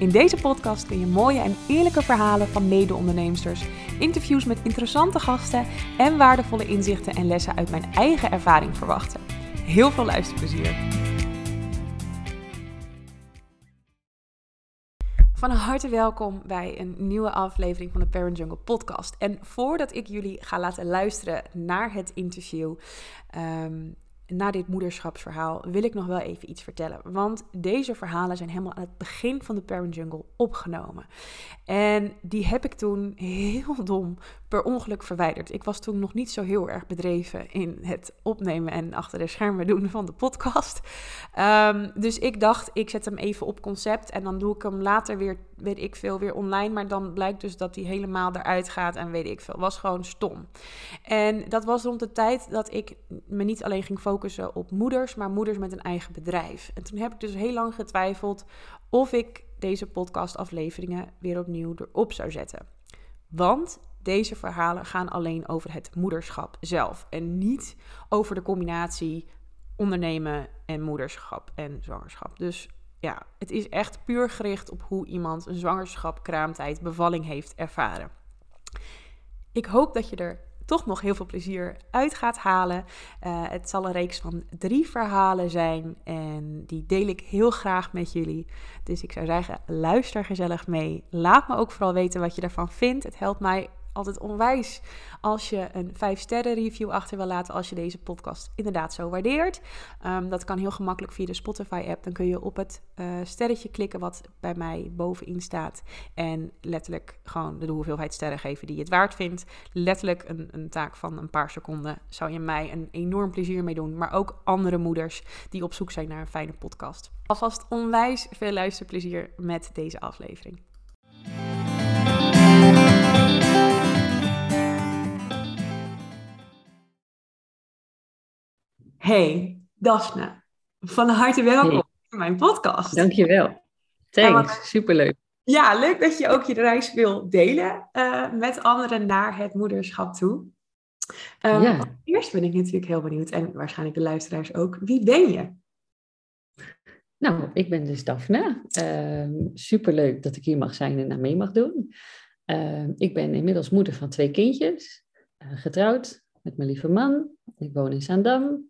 In deze podcast kun je mooie en eerlijke verhalen van mede-onderneemsters, interviews met interessante gasten en waardevolle inzichten en lessen uit mijn eigen ervaring verwachten. Heel veel luisterplezier! Van harte welkom bij een nieuwe aflevering van de Parent Jungle podcast. En voordat ik jullie ga laten luisteren naar het interview, ehm, na dit moederschapsverhaal wil ik nog wel even iets vertellen. Want deze verhalen zijn helemaal aan het begin van de Parent Jungle opgenomen. En die heb ik toen heel dom per ongeluk verwijderd. Ik was toen nog niet zo heel erg bedreven in het opnemen en achter de schermen doen van de podcast. Ehm, dus ik dacht, ik zet hem even op concept en dan doe ik hem later weer, weet ik veel, weer online. Maar dan blijkt dus dat hij helemaal eruit gaat en weet ik veel. Was gewoon stom. En dat was rond de tijd dat ik me niet alleen ging focussen op moeders, maar moeders met een eigen bedrijf. En toen heb ik dus heel lang getwijfeld of ik deze podcastafleveringen weer opnieuw erop zou zetten. Want deze verhalen gaan alleen over het moederschap zelf en niet over de combinatie ondernemen en moederschap en zwangerschap. Dus ja, het is echt puur gericht op hoe iemand een zwangerschap, kraamtijd, bevalling heeft ervaren. Ik hoop dat je er toch nog heel veel plezier uit gaat halen. Uh, het zal een reeks van drie verhalen zijn en die deel ik heel graag met jullie. Dus ik zou zeggen, luister gezellig mee. Laat me ook vooral weten wat je ervan vindt. Het helpt mij altijd onwijs als je een 5 sterren review achter wil laten als je deze podcast inderdaad zo waardeert. Um, dat kan heel gemakkelijk via de Spotify app. Dan kun je op het uh, sterretje klikken wat bij mij bovenin staat en letterlijk gewoon de hoeveelheid sterren geven die je het waard vindt. Letterlijk een, een taak van een paar seconden zou je mij een enorm plezier mee doen, maar ook andere moeders die op zoek zijn naar een fijne podcast. Alvast onwijs veel luisterplezier met deze aflevering. Hey, Daphne. Van harte welkom hey. in mijn podcast. Dankjewel. Thanks, superleuk. Ja, leuk dat je ook je reis wil delen uh, met anderen naar het moederschap toe. Um, ja. Eerst ben ik natuurlijk heel benieuwd, en waarschijnlijk de luisteraars ook. Wie ben je? Nou, ik ben dus Daphne. Uh, superleuk dat ik hier mag zijn en aan mee mag doen. Uh, ik ben inmiddels moeder van twee kindjes. Eh, getrouwd met mijn lieve man. Ik woon in Zaandam.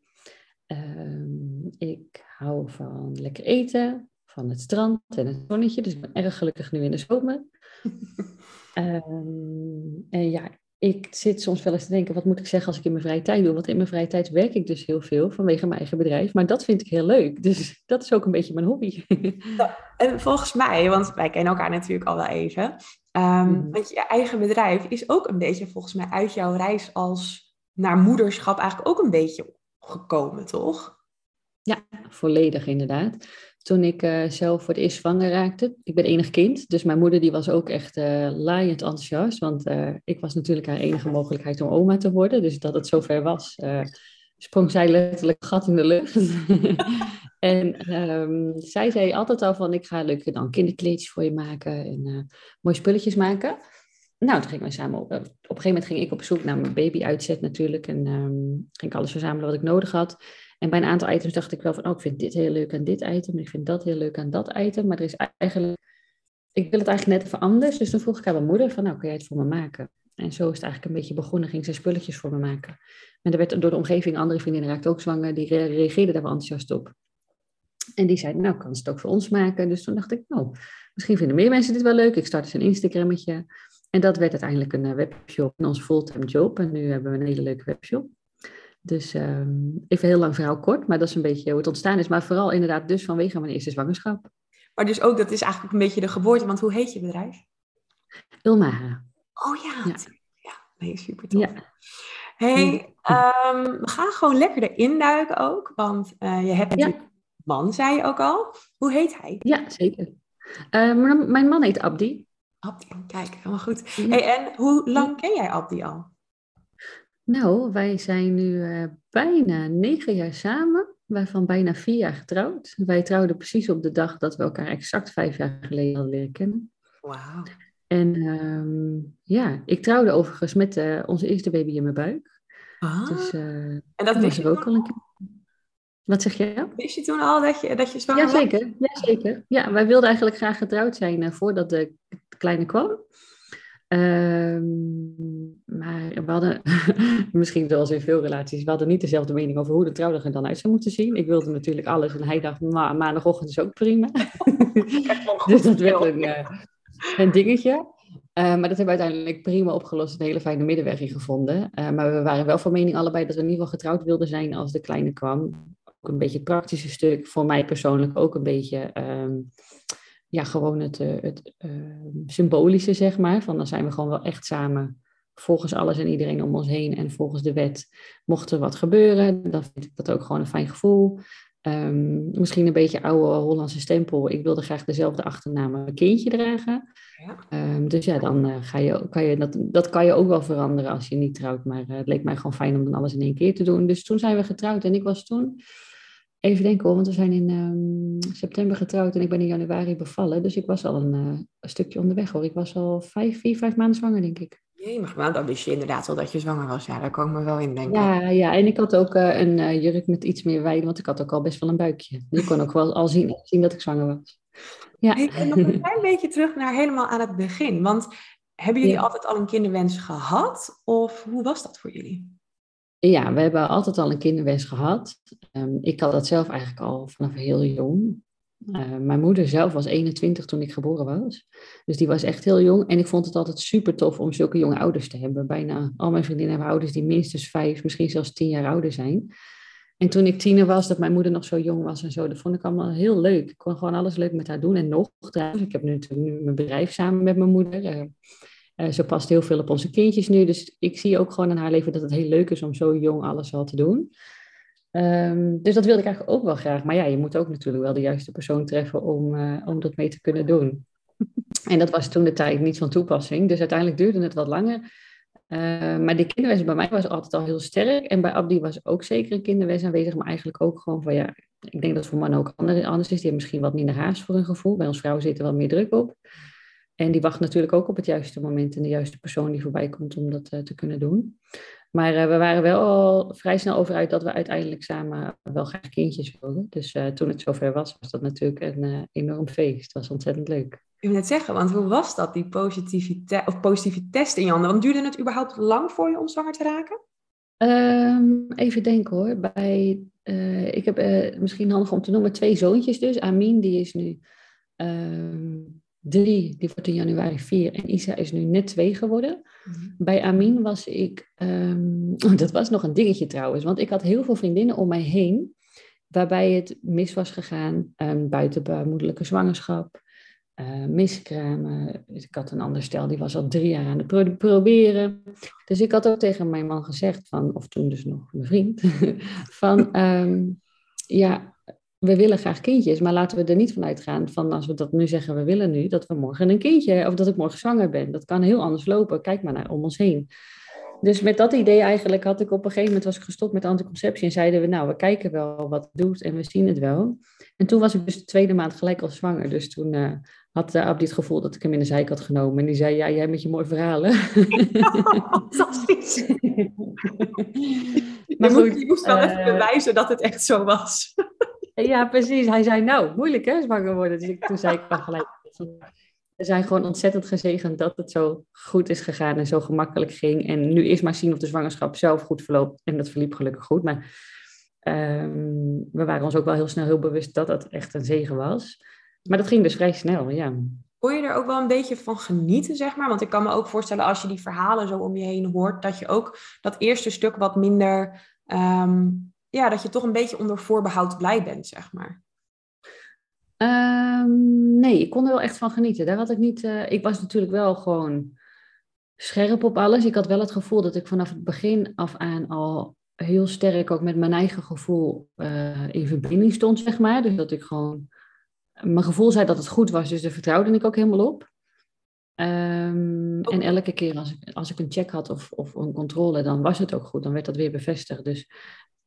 Um, ik hou van lekker eten, van het strand en het zonnetje. Dus ik ben erg gelukkig nu in de zomer. um, en ja, ik zit soms wel eens te denken, wat moet ik zeggen als ik in mijn vrije tijd doe? Want in mijn vrije tijd werk ik dus heel veel vanwege mijn eigen bedrijf. Maar dat vind ik heel leuk. Dus dat is ook een beetje mijn hobby. Ja, en volgens mij, want wij kennen elkaar natuurlijk al wel even. Um, mm. Want je eigen bedrijf is ook een beetje volgens mij uit jouw reis als naar moederschap eigenlijk ook een beetje gekomen, toch? Ja, volledig inderdaad. Toen ik uh, zelf voor het eerst zwanger raakte, ik ben enig kind, dus mijn moeder die was ook echt uh, laaiend enthousiast, want uh, ik was natuurlijk haar enige mogelijkheid om oma te worden. Dus dat het zover was, sprong zij letterlijk gat in de lucht. en um, zij zei altijd al van, ik ga leuke dan kinderkleedjes voor je maken en mooie spulletjes maken. Nou, toen gingen we samen op. Op een gegeven moment ging ik op zoek naar mijn baby-uitzet natuurlijk. En um, ging ik alles verzamelen wat ik nodig had. En bij een aantal items dacht ik wel van, oh, ik vind dit heel leuk aan dit item. En ik vind dat heel leuk aan dat item. Maar er is eigenlijk, ik wil het eigenlijk net even anders. Dus toen vroeg ik aan mijn moeder van, nou, kun jij het voor me maken? En zo is het eigenlijk een beetje begonnen. Ging ze spulletjes voor me maken. En er werd door de omgeving, andere vriendinnen raakte ook zwanger. Die reageerden daar wel enthousiast op. En die zeiden, nou, kan ze het ook voor ons maken? Dus toen dacht ik, nou, misschien vinden meer mensen dit wel leuk. Ik startte een Instagrammetje. En dat werd uiteindelijk een webshop in onze fulltime job. En nu hebben we een hele leuke webshop. Dus um, even heel lang verhaal kort, maar dat is een beetje hoe het ontstaan is. Maar vooral inderdaad dus vanwege mijn eerste zwangerschap. Maar dus ook, dat is eigenlijk een beetje de geboorte, want hoe heet je bedrijf? Ilmara. Oh ja, ja. ja nee, super tof. Ja. hey, um, we gaan gewoon lekker erin duiken ook, want uh, je hebt natuurlijk ja. man, zei je ook al. Hoe heet hij? Ja, zeker. Uh, mijn man heet Abdi. Abdi, kijk, helemaal goed. Hey, en hoe lang ken jij Abdi al? Nou, wij zijn nu uh, bijna negen jaar samen, waarvan bijna vier jaar getrouwd. Wij trouwden precies op de dag dat we elkaar exact vijf jaar geleden hadden leren kennen. Wauw. En um, ja, ik trouwde overigens met uh, onze eerste baby in mijn buik. Ah. Dus, uh, en dat was wist er ook al een keer. Wat zeg je? Wist je toen al dat je, dat je zwanger was? Jazeker, ja, zeker. Ja, wij wilden eigenlijk graag getrouwd zijn uh, voordat de kleine kwam. Um, maar we hadden, misschien zoals in veel relaties, we hadden niet dezelfde mening over hoe de trouwdag er dan uit zou moeten zien. Ik wilde natuurlijk alles en hij dacht, ma maandagochtend is ook prima. dus dat werd een, uh, een dingetje. Uh, maar dat hebben we uiteindelijk prima opgelost, een hele fijne middenweg in gevonden. Uh, maar we waren wel van mening allebei dat we in ieder geval getrouwd wilden zijn als de kleine kwam. Ook een beetje het praktische stuk, voor mij persoonlijk ook een beetje... Um, ja, gewoon het, uh, het uh, symbolische, zeg maar. Van dan zijn we gewoon wel echt samen volgens alles en iedereen om ons heen en volgens de wet. Mocht er wat gebeuren, dan vind ik dat ook gewoon een fijn gevoel. Um, misschien een beetje oude Hollandse stempel. Ik wilde graag dezelfde achternaam mijn kindje dragen. Ja. Um, dus ja, dan uh, ga je, kan je dat, dat kan je ook wel veranderen als je niet trouwt. Maar het leek mij gewoon fijn om dan alles in één keer te doen. Dus toen zijn we getrouwd en ik was toen Even denken hoor, want we zijn in um, september getrouwd en ik ben in januari bevallen. Dus ik was al een, uh, een, stukje onderweg hoor. Ik was al vijf, vier, vijf maanden zwanger, denk ik. Jee, maar dan wist je inderdaad al dat je zwanger was. Ja, daar kan ik me wel in denken. Ja, ja. en ik had ook uh, een uh, jurk met iets meer wijd, want ik had ook al best wel een buikje. Dus ik kon ook wel al zien, zien dat ik zwanger was. Ja. En nog een klein beetje terug naar helemaal aan het begin. Want hebben jullie ja. altijd al een kinderwens gehad? Of hoe was dat voor jullie? Ja, we hebben altijd al een kinderwens gehad. Um, ik had dat zelf eigenlijk al vanaf heel jong. Uh, mijn moeder zelf was 21 toen ik geboren was. Dus die was echt heel jong. En ik vond het altijd super tof om zulke jonge ouders te hebben. Bijna al mijn vriendinnen hebben ouders die minstens vijf, misschien zelfs tien jaar ouder zijn. En toen ik tiener was, dat mijn moeder nog zo jong was en zo, dat vond ik allemaal heel leuk. Ik kon gewoon alles leuk met haar doen. En nog, ik heb nu, nu mijn bedrijf samen met mijn moeder. Uh, uh, ze past heel veel op onze kindjes nu. Dus ik zie ook gewoon in haar leven dat het heel leuk is om zo jong alles al te doen. Um, dus dat wilde ik eigenlijk ook wel graag. Maar ja, je moet ook natuurlijk wel de juiste persoon treffen om, uh, om dat mee te kunnen doen. En dat was toen de tijd niet van toepassing. Dus uiteindelijk duurde het wat langer. Uh, maar die kinderwens bij mij was altijd al heel sterk. En bij Abdi was ook zeker een kinderwens aanwezig. Maar eigenlijk ook gewoon van ja, ik denk dat voor mannen ook anders is. Die hebben misschien wat minder haast voor hun gevoel. Bij ons vrouwen zit er wel meer druk op. En die wacht natuurlijk ook op het juiste moment en de juiste persoon die voorbij komt om dat uh, te kunnen doen. Maar uh, we waren wel al vrij snel over uit dat we uiteindelijk samen wel graag kindjes wilden. Dus uh, toen het zover was, was dat natuurlijk een enorm feest. Het was ontzettend leuk. Ik wil net zeggen, want hoe was dat, die positiviteit of positieve test in je handen? Want duurde het überhaupt lang voor je om zwanger te raken? Um, even denken hoor. Bij, ik heb misschien handig om te noemen twee zoontjes dus. Amin, die is nu... Um, drie, die wordt in januari vier. En Isa is nu net twee geworden. Mm-hmm. Bij Amin was ik, um, dat was nog een dingetje trouwens, want ik had heel veel vriendinnen om mij heen, waarbij het mis was gegaan, um, buitenbaarmoedelijke zwangerschap, uh, miskramen. Ik had een ander stel, die was al drie jaar aan het pro proberen. Dus ik had ook tegen mijn man gezegd, van, of toen dus nog mijn vriend, van um, ja, we willen graag kindjes, maar laten we er niet van uitgaan van als we dat nu zeggen, we willen nu, dat we morgen een kindje, of dat ik morgen zwanger ben. Dat kan heel anders lopen. Kijk maar naar om ons heen. Dus met dat idee eigenlijk had ik op een gegeven moment was ik gestopt met anticonceptie en zeiden we, nou, we kijken wel wat het doet en we zien het wel. En toen was ik dus de tweede maand gelijk al zwanger. Dus toen uh, had uh, Abdi het gevoel dat ik hem in de zijk had genomen. En die zei, ja, jij met je mooie verhalen. Fantastisch. maar goed, je moest wel uh, even bewijzen dat het echt zo was. Ja, precies. Hij zei, nou, moeilijk hè, zwanger worden. Dus ik, toen zei ik dan gelijk, we zijn gewoon ontzettend gezegend dat het zo goed is gegaan en zo gemakkelijk ging. En nu is maar zien of de zwangerschap zelf goed verloopt. En dat verliep gelukkig goed. Maar um, we waren ons ook wel heel snel heel bewust dat dat echt een zegen was. Maar dat ging dus vrij snel, ja. Kon je er ook wel een beetje van genieten, zeg maar? Want ik kan me ook voorstellen, als je die verhalen zo om je heen hoort, dat je ook dat eerste stuk wat minder... Um, ja, dat je toch een beetje onder voorbehoud blij bent, zeg maar. Um, nee, ik kon er wel echt van genieten. Daar had ik niet. Uh, ik was natuurlijk wel gewoon scherp op alles. Ik had wel het gevoel dat ik vanaf het begin af aan al heel sterk ook met mijn eigen gevoel uh, in verbinding stond, zeg maar. Dus dat ik gewoon. Mijn gevoel zei dat het goed was, dus daar vertrouwde ik ook helemaal op. Ehm, en elke keer als ik, als ik een check had of, of een controle, dan was het ook goed. Dan werd dat weer bevestigd. Dus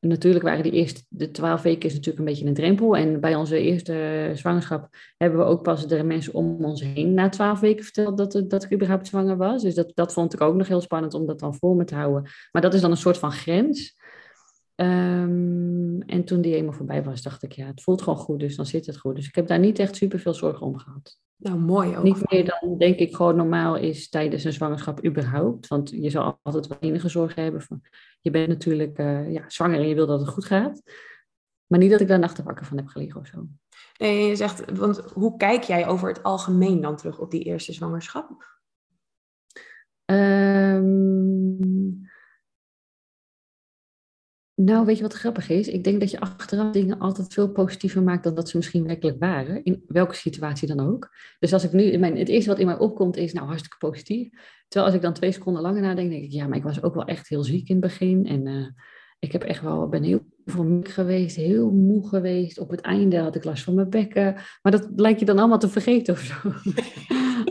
natuurlijk waren die eerste, de twaalf weken is natuurlijk een beetje een drempel. En bij onze eerste zwangerschap hebben we ook pas de mensen om ons heen na twaalf weken verteld dat, dat ik überhaupt zwanger was. Dus dat, dat vond ik ook nog heel spannend om dat dan voor me te houden. Maar dat is dan een soort van grens. Ehm, en toen die eenmaal voorbij was, dacht ik, ja, het voelt gewoon goed, dus dan zit het goed. Dus ik heb daar niet echt super veel zorgen om gehad. Nou, mooi ook. Niet meer dan, denk ik, gewoon normaal is tijdens een zwangerschap überhaupt. Want je zal altijd wel enige zorgen hebben. Van, je bent natuurlijk uh, ja, zwanger en je wil dat het goed gaat. Maar niet dat ik daar nachten wakker van heb gelegen of zo. Nee, je zegt, want hoe kijk jij over het algemeen dan terug op die eerste zwangerschap? Um, nou, weet je wat grappig is? Ik denk dat je achteraf dingen altijd veel positiever maakt dan dat ze misschien werkelijk waren. In welke situatie dan ook. Dus als ik nu, mijn, het eerste wat in mij opkomt is, nou, hartstikke positief. Terwijl als ik dan twee seconden langer nadenk, denk ik, ja, maar ik was ook wel echt heel ziek in het begin. En uh, ik heb echt wel, ben heel vermoeid geweest, heel moe geweest. Op het einde had ik last van mijn bekken. Maar dat lijkt je dan allemaal te vergeten of zo.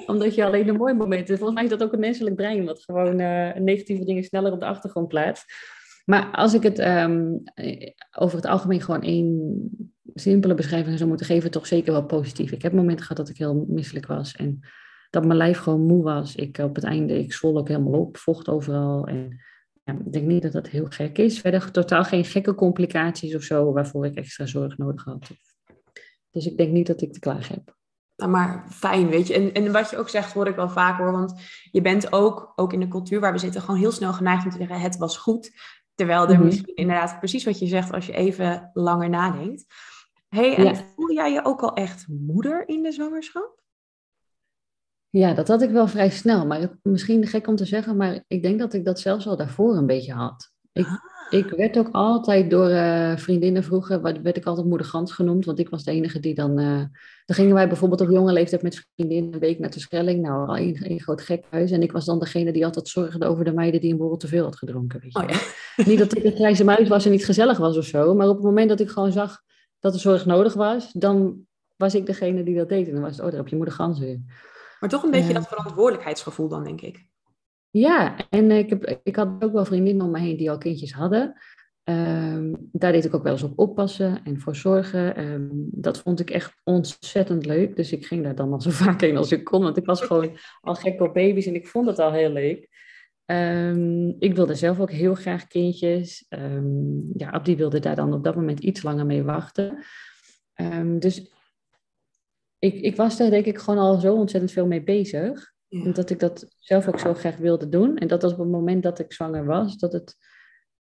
Omdat je alleen de mooie momenten... Volgens mij is dat ook een menselijk brein, wat gewoon uh, negatieve dingen sneller op de achtergrond plaatst. Maar als ik het um, over het algemeen gewoon één simpele beschrijving zou moeten geven, toch zeker wel positief. Ik heb momenten gehad dat ik heel misselijk was en dat mijn lijf gewoon moe was. Ik op het einde, ik zwol ook helemaal op, vocht overal. En ja, ik denk niet dat dat heel gek is. Verder totaal geen gekke complicaties of zo waarvoor ik extra zorg nodig had. Dus ik denk niet dat ik te klagen heb. Nou, maar fijn, weet je. En, en wat je ook zegt, hoor ik wel vaak hoor. Want je bent ook, ook in de cultuur waar we zitten, gewoon heel snel geneigd om te zeggen: het was goed. Terwijl er mhm. misschien inderdaad precies wat je zegt als je even langer nadenkt. hey, en voel jij je ook al echt moeder in de zwangerschap? Ja, dat had ik wel vrij snel. Maar misschien gek om te zeggen, maar ik denk dat ik dat zelfs al daarvoor een beetje had. Ik, ah. Ik werd ook altijd door uh, vriendinnen vroeger, werd ik altijd moeder Gans genoemd, want ik was de enige die dan... Uh, dan gingen wij bijvoorbeeld op jonge leeftijd met vriendinnen een week naar de Schelling. Nou, al een, een groot gekhuis. En ik was dan degene die altijd zorgde over de meiden die een borrel te veel had gedronken. Weet je. Oh, ja. Niet dat ik een grijze muis was en niet gezellig was of zo, maar op het moment dat ik gewoon zag dat er zorg nodig was, dan was ik degene die dat deed. En dan was het, oh, daar heb je moeder Gans weer. Maar toch een beetje dat verantwoordelijkheidsgevoel dan, denk ik. Ja, en ik, heb, ik had ook wel vriendinnen om me heen die al kindjes hadden. Um, daar deed ik ook wel eens op oppassen en voor zorgen. Um, dat vond ik echt ontzettend leuk. Dus ik ging daar dan al zo vaak heen als ik kon. Want ik was gewoon al gek op baby's en ik vond het al heel leuk. Um, ik wilde zelf ook heel graag kindjes. ja, Abdi wilde daar dan op dat moment iets langer mee wachten. dus ik, ik was daar denk ik gewoon al zo ontzettend veel mee bezig. Ja. Omdat ik dat zelf ook zo graag wilde doen. En dat was op het moment dat ik zwanger was, dat het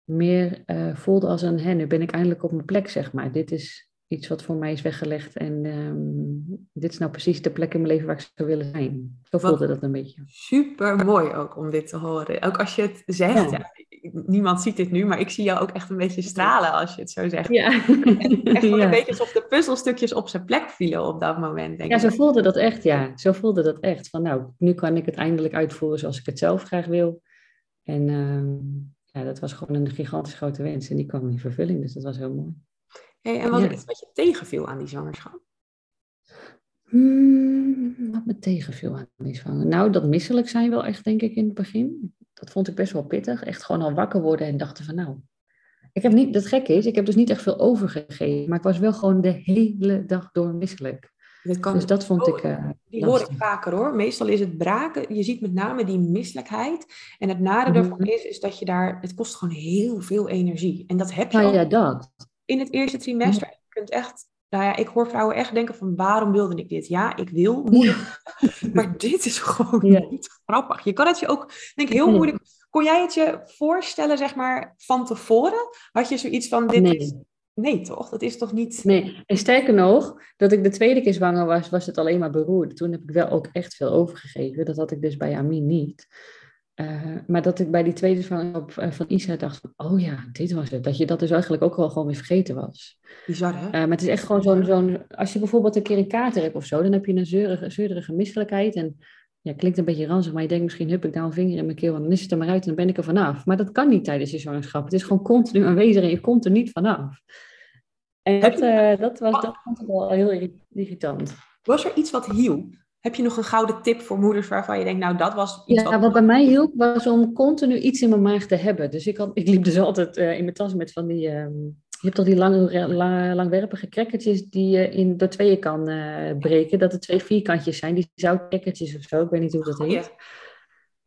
meer uh, voelde als een, hè, nu ben ik eindelijk op mijn plek, zeg maar. Dit is iets wat voor mij is weggelegd en um, dit is nou precies de plek in mijn leven waar ik zou willen zijn. Zo voelde dat een beetje. Super mooi ook om dit te horen. Ook als je het zegt, ja. Niemand ziet dit nu, maar ik zie jou ook echt een beetje stralen als je het zo zegt. Ja. echt ja. een beetje alsof de puzzelstukjes op zijn plek vielen op dat moment. Denk ja, zo voelde dat echt, ja. Zo voelde dat echt. Van nou, nu kan ik het eindelijk uitvoeren zoals ik het zelf graag wil. En uh, ja, dat was gewoon een gigantisch grote wens en die kwam in vervulling, dus dat was heel mooi. Hey, en was er iets wat je tegenviel aan die zwangerschap? Hmm, wat me tegenviel aan die zwangerschap? Nou, dat misselijk zijn wel echt, denk ik, in het begin. Dat vond ik best wel pittig. Echt gewoon al wakker worden en dachten van nou... Ik heb niet, dat gekke is, ik heb dus niet echt veel overgegeven, maar ik was wel gewoon de hele dag door misselijk. Dat kan dus dat vond ik. Uh, die hoor ik vaker hoor. Meestal is het braken. Je ziet met name die misselijkheid. En het nadeel mm daarvan is, is dat je daar. Het kost gewoon heel veel energie. En dat heb je. Nou ja, dat. In het eerste trimester. Je kunt echt. Nou ja, ik hoor vrouwen echt denken van waarom wilde ik dit? Ja, ik wil. maar dit is gewoon niet grappig. Je kan het je ook, denk ik, heel moeilijk. Kon jij het je voorstellen, zeg maar, van tevoren? Had je zoiets van dit is Nee, toch? Dat is toch niet. Nee, en sterker nog, dat ik de tweede keer zwanger was, was het alleen maar beroerd. Toen heb ik wel ook echt veel overgegeven. Dat had ik dus bij Amin niet. Uh, maar dat ik bij die tweede zwangerschap uh, van Isa dacht: oh ja, dit was het. Dat je dat dus eigenlijk ook wel gewoon weer vergeten was. Bizar, hè? Uh, maar het is echt gewoon zo'n. zo'n als je bijvoorbeeld een keer een kater hebt of zo, dan heb je een zeurige, zeurige misselijkheid. En ja, klinkt een beetje ranzig, maar je denkt misschien heb ik daar een vinger in mijn keel, en dan is het er maar uit en dan ben ik er vanaf. Maar dat kan niet tijdens je zwangerschap. Het is gewoon continu aanwezig en je komt er niet vanaf. En dat, uh, dat, was, dat vond ik wel heel irritant. Was er iets wat hielp? Heb je nog een gouden tip voor moeders waarvan je denkt, nou dat was iets Ja, wat bij mij hielp was om continu iets in mijn maag te hebben. Dus ik, had, ik liep dus altijd uh, in mijn tas met van die... ehm, je hebt toch die lange, la- langwerpige crackertjes die je in, door tweeën kan eh, breken. Dat er twee vierkantjes zijn, die zoutcrackertjes of zo. Ik weet niet hoe dat Goeie. heet.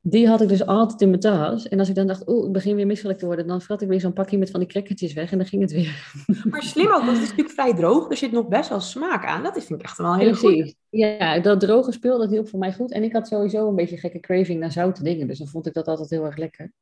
Die had ik dus altijd in mijn tas. En als ik dan dacht, oeh, ik begin weer misselijk te worden, dan vrat ik weer zo'n pakje met van die crackertjes weg en dan ging het weer. Maar slim ook, want het is natuurlijk vrij droog. Er zit nog best wel smaak aan. Dat is, vind ik echt wel goede. Precies. Ja, dat droge spul, dat hielp voor mij goed. En ik had sowieso een beetje gekke craving naar zoute dingen. Dus dan vond ik dat altijd heel erg lekker.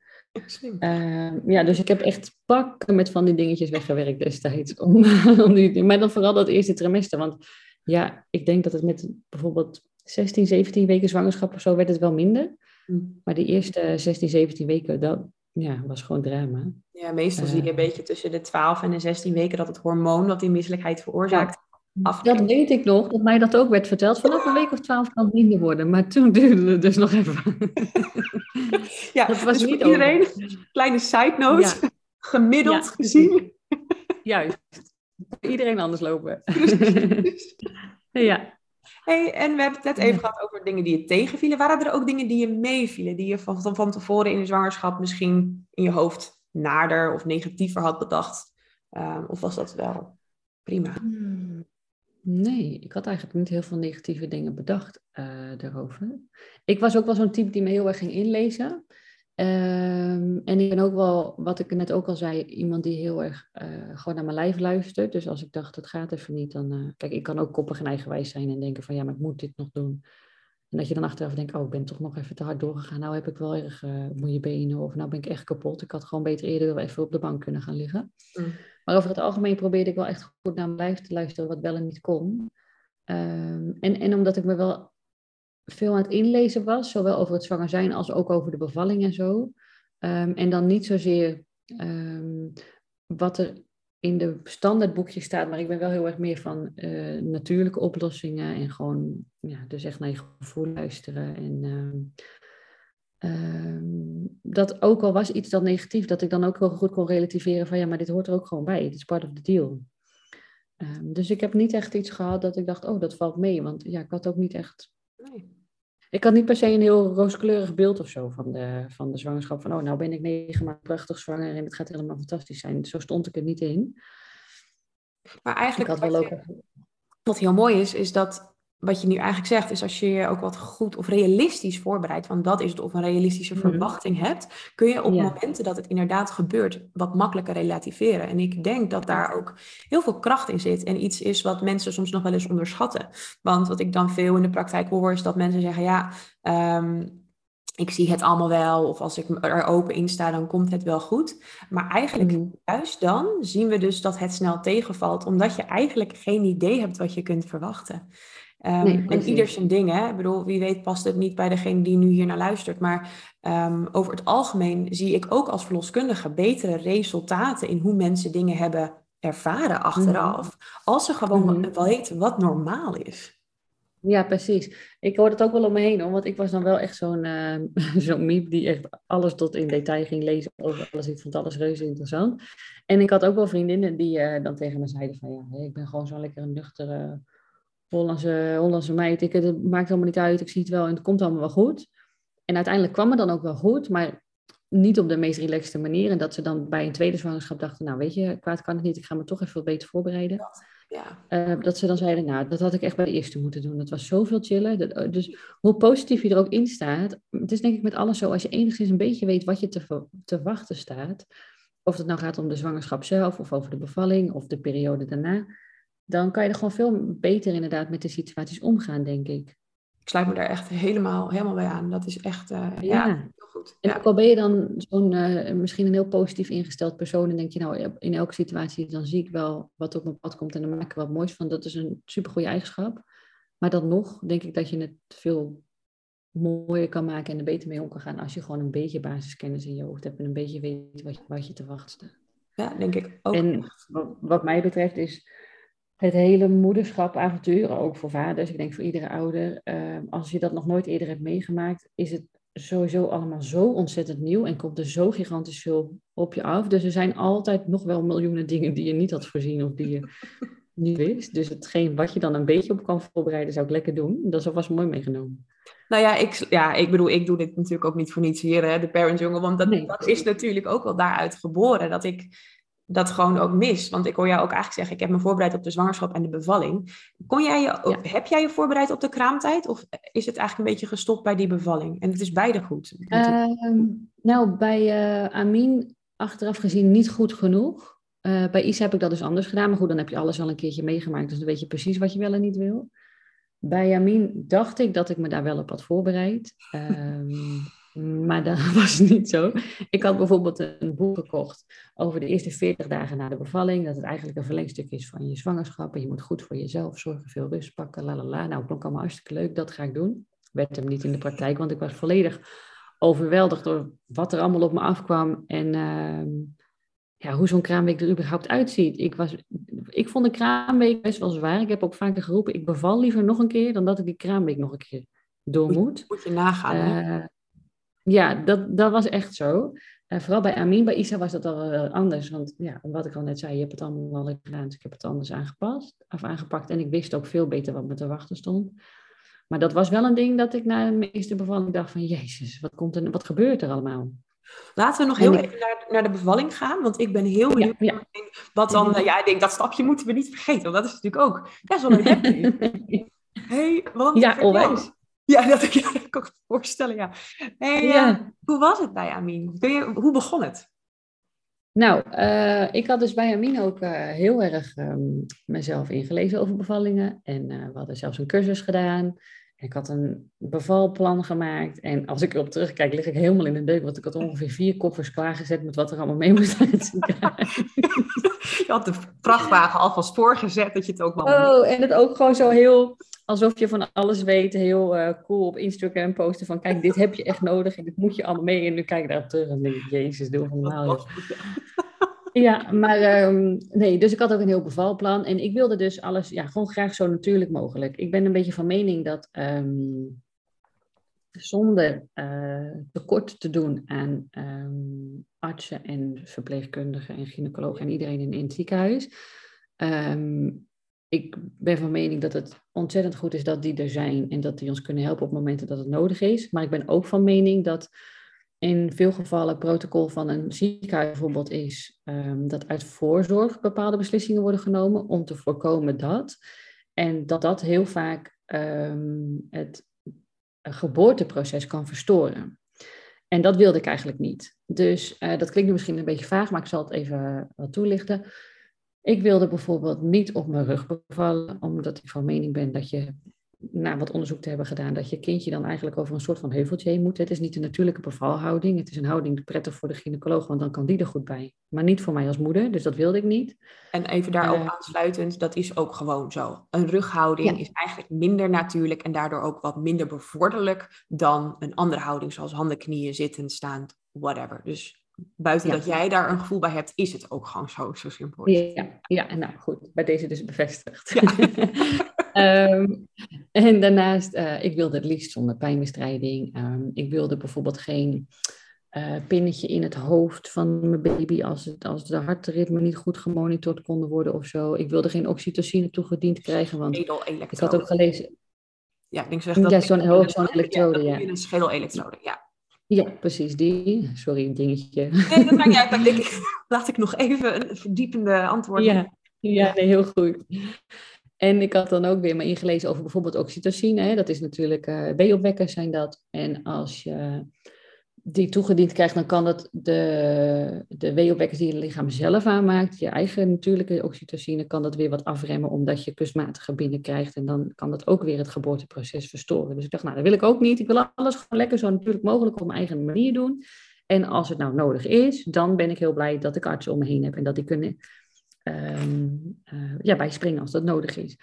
Slim. Ehm, ja, dus ik heb echt pakken met van die dingetjes weggewerkt destijds. Om, om die, maar dan vooral dat eerste trimester. Want ja, ik denk dat het met bijvoorbeeld 16, 17 weken zwangerschap of zo werd het wel minder. Mm. Maar die eerste 16, 17 weken, dat ja, was gewoon drama. Ja, meestal zie je Eh. een beetje tussen de 12 en de 16 weken dat het hormoon dat die misselijkheid veroorzaakt afneemt. Dat weet ik nog, dat mij dat ook werd verteld. Vanaf een week of 12 kan het minder worden. Maar toen duurde het dus nog even. Ja, dat was dus niet iedereen, kleine side note, Ja. gemiddeld Ja. gezien. Juist. Iedereen anders lopen. ja. Hey, en we hebben het net even gehad over dingen die je tegenvielen. Waren er ook dingen die je meevielen, die je van, van, tevoren in de zwangerschap misschien in je hoofd naarder of negatiever had bedacht? Ehm, of was dat wel prima? Hmm. Nee, ik had eigenlijk niet heel veel negatieve dingen bedacht eh, daarover. Ik was ook wel zo'n type die me heel erg ging inlezen. Ehm, en ik ben ook wel, wat ik net ook al zei, iemand die heel erg eh, gewoon naar mijn lijf luistert. Dus als ik dacht, het gaat even niet, dan... eh, kijk, ik kan ook koppig en eigenwijs zijn en denken van, ja, maar ik moet dit nog doen. En dat je dan achteraf denkt, oh, ik ben toch nog even te hard doorgegaan. Nou heb ik wel erg uh, moeie benen of nou ben ik echt kapot. Ik had gewoon beter eerder wel even op de bank kunnen gaan liggen. Mm. Maar over het algemeen probeerde ik wel echt goed naar mijn lijf te luisteren, wat wel en niet kon. Um, en, en omdat ik me wel veel aan het inlezen was, zowel over het zwanger zijn als ook over de bevalling en zo. Um, en dan niet zozeer um, wat er in de standaardboekje staat, maar ik ben wel heel erg meer van uh, natuurlijke oplossingen en gewoon, ja, dus echt naar je gevoel luisteren. En um, dat ook al was iets dat negatief, dat ik dan ook heel goed kon relativeren van ja, maar dit hoort er ook gewoon bij. Dit is part of the deal. Dus ik heb niet echt iets gehad dat ik dacht, oh, dat valt mee. Want ja, ik had ook niet echt. Nee. Ik had niet per se een heel rooskleurig beeld of zo van de, van de zwangerschap. Van, oh, nou ben ik negen maanden prachtig zwanger en het gaat helemaal fantastisch zijn. Zo stond ik er niet in. Maar eigenlijk, ik had wel ook... wat heel mooi is, is dat wat je nu eigenlijk zegt, is als je je ook wat goed of realistisch voorbereidt, want dat is het, of een realistische Mhm. verwachting hebt, kun je op Ja. momenten dat het inderdaad gebeurt, wat makkelijker relativeren. En ik denk dat daar ook heel veel kracht in zit en iets is wat mensen soms nog wel eens onderschatten. Want wat ik dan veel in de praktijk hoor, is dat mensen zeggen, ja, ehm, ik zie het allemaal wel, of als ik er open in sta, dan komt het wel goed. Maar eigenlijk Mhm. juist dan zien we dus dat het snel tegenvalt, omdat je eigenlijk geen idee hebt wat je kunt verwachten. Um, Nee, en ieder zijn ding, hè. Ik bedoel, wie weet past het niet bij degene die nu hier naar luistert. Maar um, over het algemeen zie ik ook als verloskundige betere resultaten in hoe mensen dingen hebben ervaren achteraf. Als ze gewoon Mhm. weten wat normaal is. Ja, precies. Ik hoor het ook wel om me heen, hoor, want ik was dan wel echt zo'n zo'n miep die echt alles tot in detail ging lezen over alles. Ik vond alles reuze interessant. En ik had ook wel vriendinnen die eh, dan tegen me zeiden van, ja, ik ben gewoon zo'n lekkere nuchtere Hollandse, Hollandse meid. Ik, het maakt allemaal niet uit, ik zie het wel en het komt allemaal wel goed. En uiteindelijk kwam het dan ook wel goed, maar niet op de meest relaxte manier. En dat ze dan bij een tweede zwangerschap dachten, nou weet je, kwaad kan het niet, ik ga me toch even wat beter voorbereiden. Ja. Uh, dat ze dan zeiden, nou, dat had ik echt bij de eerste moeten doen. Dat was zoveel chiller. Dat, uh, dus hoe positief je er ook in staat. Het is denk ik met alles zo, als je enigszins een beetje weet wat je te, te wachten staat. Of het nou gaat om de zwangerschap zelf, of over de bevalling, of de periode daarna. Dan kan je er gewoon veel beter inderdaad met de situaties omgaan, denk ik. Ik sluit me daar echt helemaal, helemaal bij aan. Dat is echt, uh, ja. ja, heel goed. En ja. ook al ben je dan zo'n, uh, misschien een heel positief ingesteld persoon en denk je nou, in elke situatie dan zie ik wel wat op mijn pad komt en dan maak ik er wat moois van. Dat is een supergoeie eigenschap. Maar dan nog denk ik dat je het veel mooier kan maken en er beter mee om kan gaan als je gewoon een beetje basiskennis in je hoofd hebt en een beetje weet wat je, wat je te wachten staat. Ja, denk ik ook. En wat, wat mij betreft is het hele moederschap avontuur, ook voor vaders, ik denk voor iedere ouder, uh, als je dat nog nooit eerder hebt meegemaakt, is het sowieso allemaal zo ontzettend nieuw en komt er zo gigantisch veel op je af. Dus er zijn altijd nog wel miljoenen dingen die je niet had voorzien of die je niet wist. Dus hetgeen wat je dan een beetje op kan voorbereiden, zou ik lekker doen. Dat is alvast mooi meegenomen. Nou ja, ik, ja, ik bedoel, ik doe dit natuurlijk ook niet voor niets hier, hè, de Parent Jungle. Want dat, dat is natuurlijk ook wel daaruit geboren. Dat ik dat gewoon ook mis. Want ik hoor jou ook eigenlijk zeggen, ik heb me voorbereid op de zwangerschap en de bevalling. Kon jij je, Heb jij je voorbereid op de kraamtijd? Of is het eigenlijk een beetje gestopt bij die bevalling? En het is beide goed. Uh, nou, bij uh, Amin achteraf gezien niet goed genoeg. Uh, bij Isa heb ik dat dus anders gedaan. Maar goed, dan heb je alles al een keertje meegemaakt. Dus dan weet je precies wat je wel en niet wil. Bij Jamin dacht ik dat ik me daar wel op had voorbereid. Um, maar dat was niet zo. Ik had bijvoorbeeld een boek gekocht over de eerste 40 dagen na de bevalling. Dat het eigenlijk een verlengstuk is van je zwangerschap. En je moet goed voor jezelf zorgen, veel rust pakken, la la la. Nou, klonk allemaal hartstikke leuk, dat ga ik doen. Werd hem niet in de praktijk, want ik was volledig overweldigd door wat er allemaal op me afkwam. En uh, ja, hoe zo'n kraamweek er überhaupt uitziet. Ik, was, ik vond de kraamweek best wel zwaar. Ik heb ook vaker geroepen, ik beval liever nog een keer dan dat ik die kraamweek nog een keer door moet. Moet je nagaan, uh, Ja, dat, dat was echt zo. Uh, vooral bij Amin, bij Isa was dat al uh, anders. Want ja, wat ik al net zei, je hebt het allemaal al gedaan. Dus ik heb het anders aangepast of aangepakt. En ik wist ook veel beter wat me te wachten stond. Maar dat was wel een ding dat ik na de meeste bevalling dacht van... Jezus, wat, komt er, wat gebeurt er allemaal? Laten we nog heel even naar, naar, de bevalling gaan, want ik ben heel benieuwd. Ja, ja. Wat dan, ja, ik denk dat stapje moeten we niet vergeten, want dat is natuurlijk ook best wel een hey, want Ja, onwijs. Ja, dat ik je ook voorstellen, ja. Hey, ja. hoe was het bij Amin? Je, hoe begon het? Nou, uh, ik had dus bij Amin ook uh, heel erg um, mezelf ingelezen over bevallingen. En uh, we hadden zelfs een cursus gedaan. Ik had een bevalplan gemaakt. En als ik erop terugkijk, lig ik helemaal in de deuk. Want ik had ongeveer vier koffers klaargezet met wat er allemaal mee moest uit Je had de vrachtwagen alvast voorgezet, dat je het ook wel... Oh, en het ook gewoon zo heel... Alsof je van alles weet, heel uh, cool op Instagram posten van... Kijk, dit heb je echt nodig en dit moet je allemaal mee. En nu kijk ik daarop terug en denk ik, jezus, doe van normaal. Ja, maar um, nee, dus ik had ook een heel bevalplan. En ik wilde dus alles, ja, gewoon graag zo natuurlijk mogelijk. Ik ben een beetje van mening dat um, zonder uh, tekort te doen aan um, artsen en verpleegkundigen en gynaecologen en iedereen in, in het ziekenhuis. Ik ben van mening dat het ontzettend goed is dat die er zijn en dat die ons kunnen helpen op momenten dat het nodig is. Maar ik ben ook van mening dat in veel gevallen protocol van een ziekenhuis bijvoorbeeld is um, dat uit voorzorg bepaalde beslissingen worden genomen om te voorkomen dat. En dat dat heel vaak um, het geboorteproces kan verstoren. En dat wilde ik eigenlijk niet. Dus uh, dat klinkt misschien een beetje vaag, maar ik zal het even wat toelichten. Ik wilde bijvoorbeeld niet op mijn rug bevallen, omdat ik van mening ben dat je na wat onderzoek te hebben gedaan, dat je kindje dan eigenlijk over een soort van heuveltje heen moet. Het is niet een natuurlijke bevalhouding. Het is een houding prettig voor de gynaecoloog, want dan kan die er goed bij. Maar niet voor mij als moeder, dus dat wilde ik niet. En even daarop uh, aansluitend, dat is ook gewoon zo. Een rughouding ja. is eigenlijk minder natuurlijk en daardoor ook wat minder bevorderlijk dan een andere houding, zoals handen, knieën, zittend, staand, whatever. Dus buiten ja. dat jij daar een gevoel bij hebt, is het ook gewoon zo, zo simpel. Ja, ja, en nou goed, bij deze dus bevestigd. Ja. um, en daarnaast, uh, ik wilde het liefst zonder pijnbestrijding. Um, ik wilde bijvoorbeeld geen uh, pinnetje in het hoofd van mijn baby als, het, als de hartritme niet goed gemonitord konden worden of zo. Ik wilde geen oxytocine toegediend krijgen, want ik had ook gelezen... Ja, ik denk zeggen dat... Ja, zo'n zo elektrode, ja. Een schedelelektrode, ja. Ja, precies die. Sorry, dingetje. Nee, dat maakt niet uit. Ik, laat ik nog even een verdiepende antwoord. Ja, ja nee, heel goed. En ik had dan ook weer me ingelezen over bijvoorbeeld oxytocine. Hè. Dat is natuurlijk, uh, weeopwekkers zijn dat. En als je die toegediend krijgt, dan kan dat de, de weeopwekkers die je lichaam zelf aanmaakt, je eigen natuurlijke oxytocine, kan dat weer wat afremmen omdat je kunstmatige binnenkrijgt. En dan kan dat ook weer het geboorteproces verstoren. Dus ik dacht, nou, dat wil ik ook niet. Ik wil alles gewoon lekker zo natuurlijk mogelijk op mijn eigen manier doen. En als het nou nodig is, dan ben ik heel blij dat ik artsen om me heen heb en dat die kunnen um, ja, bijspringen als dat nodig is.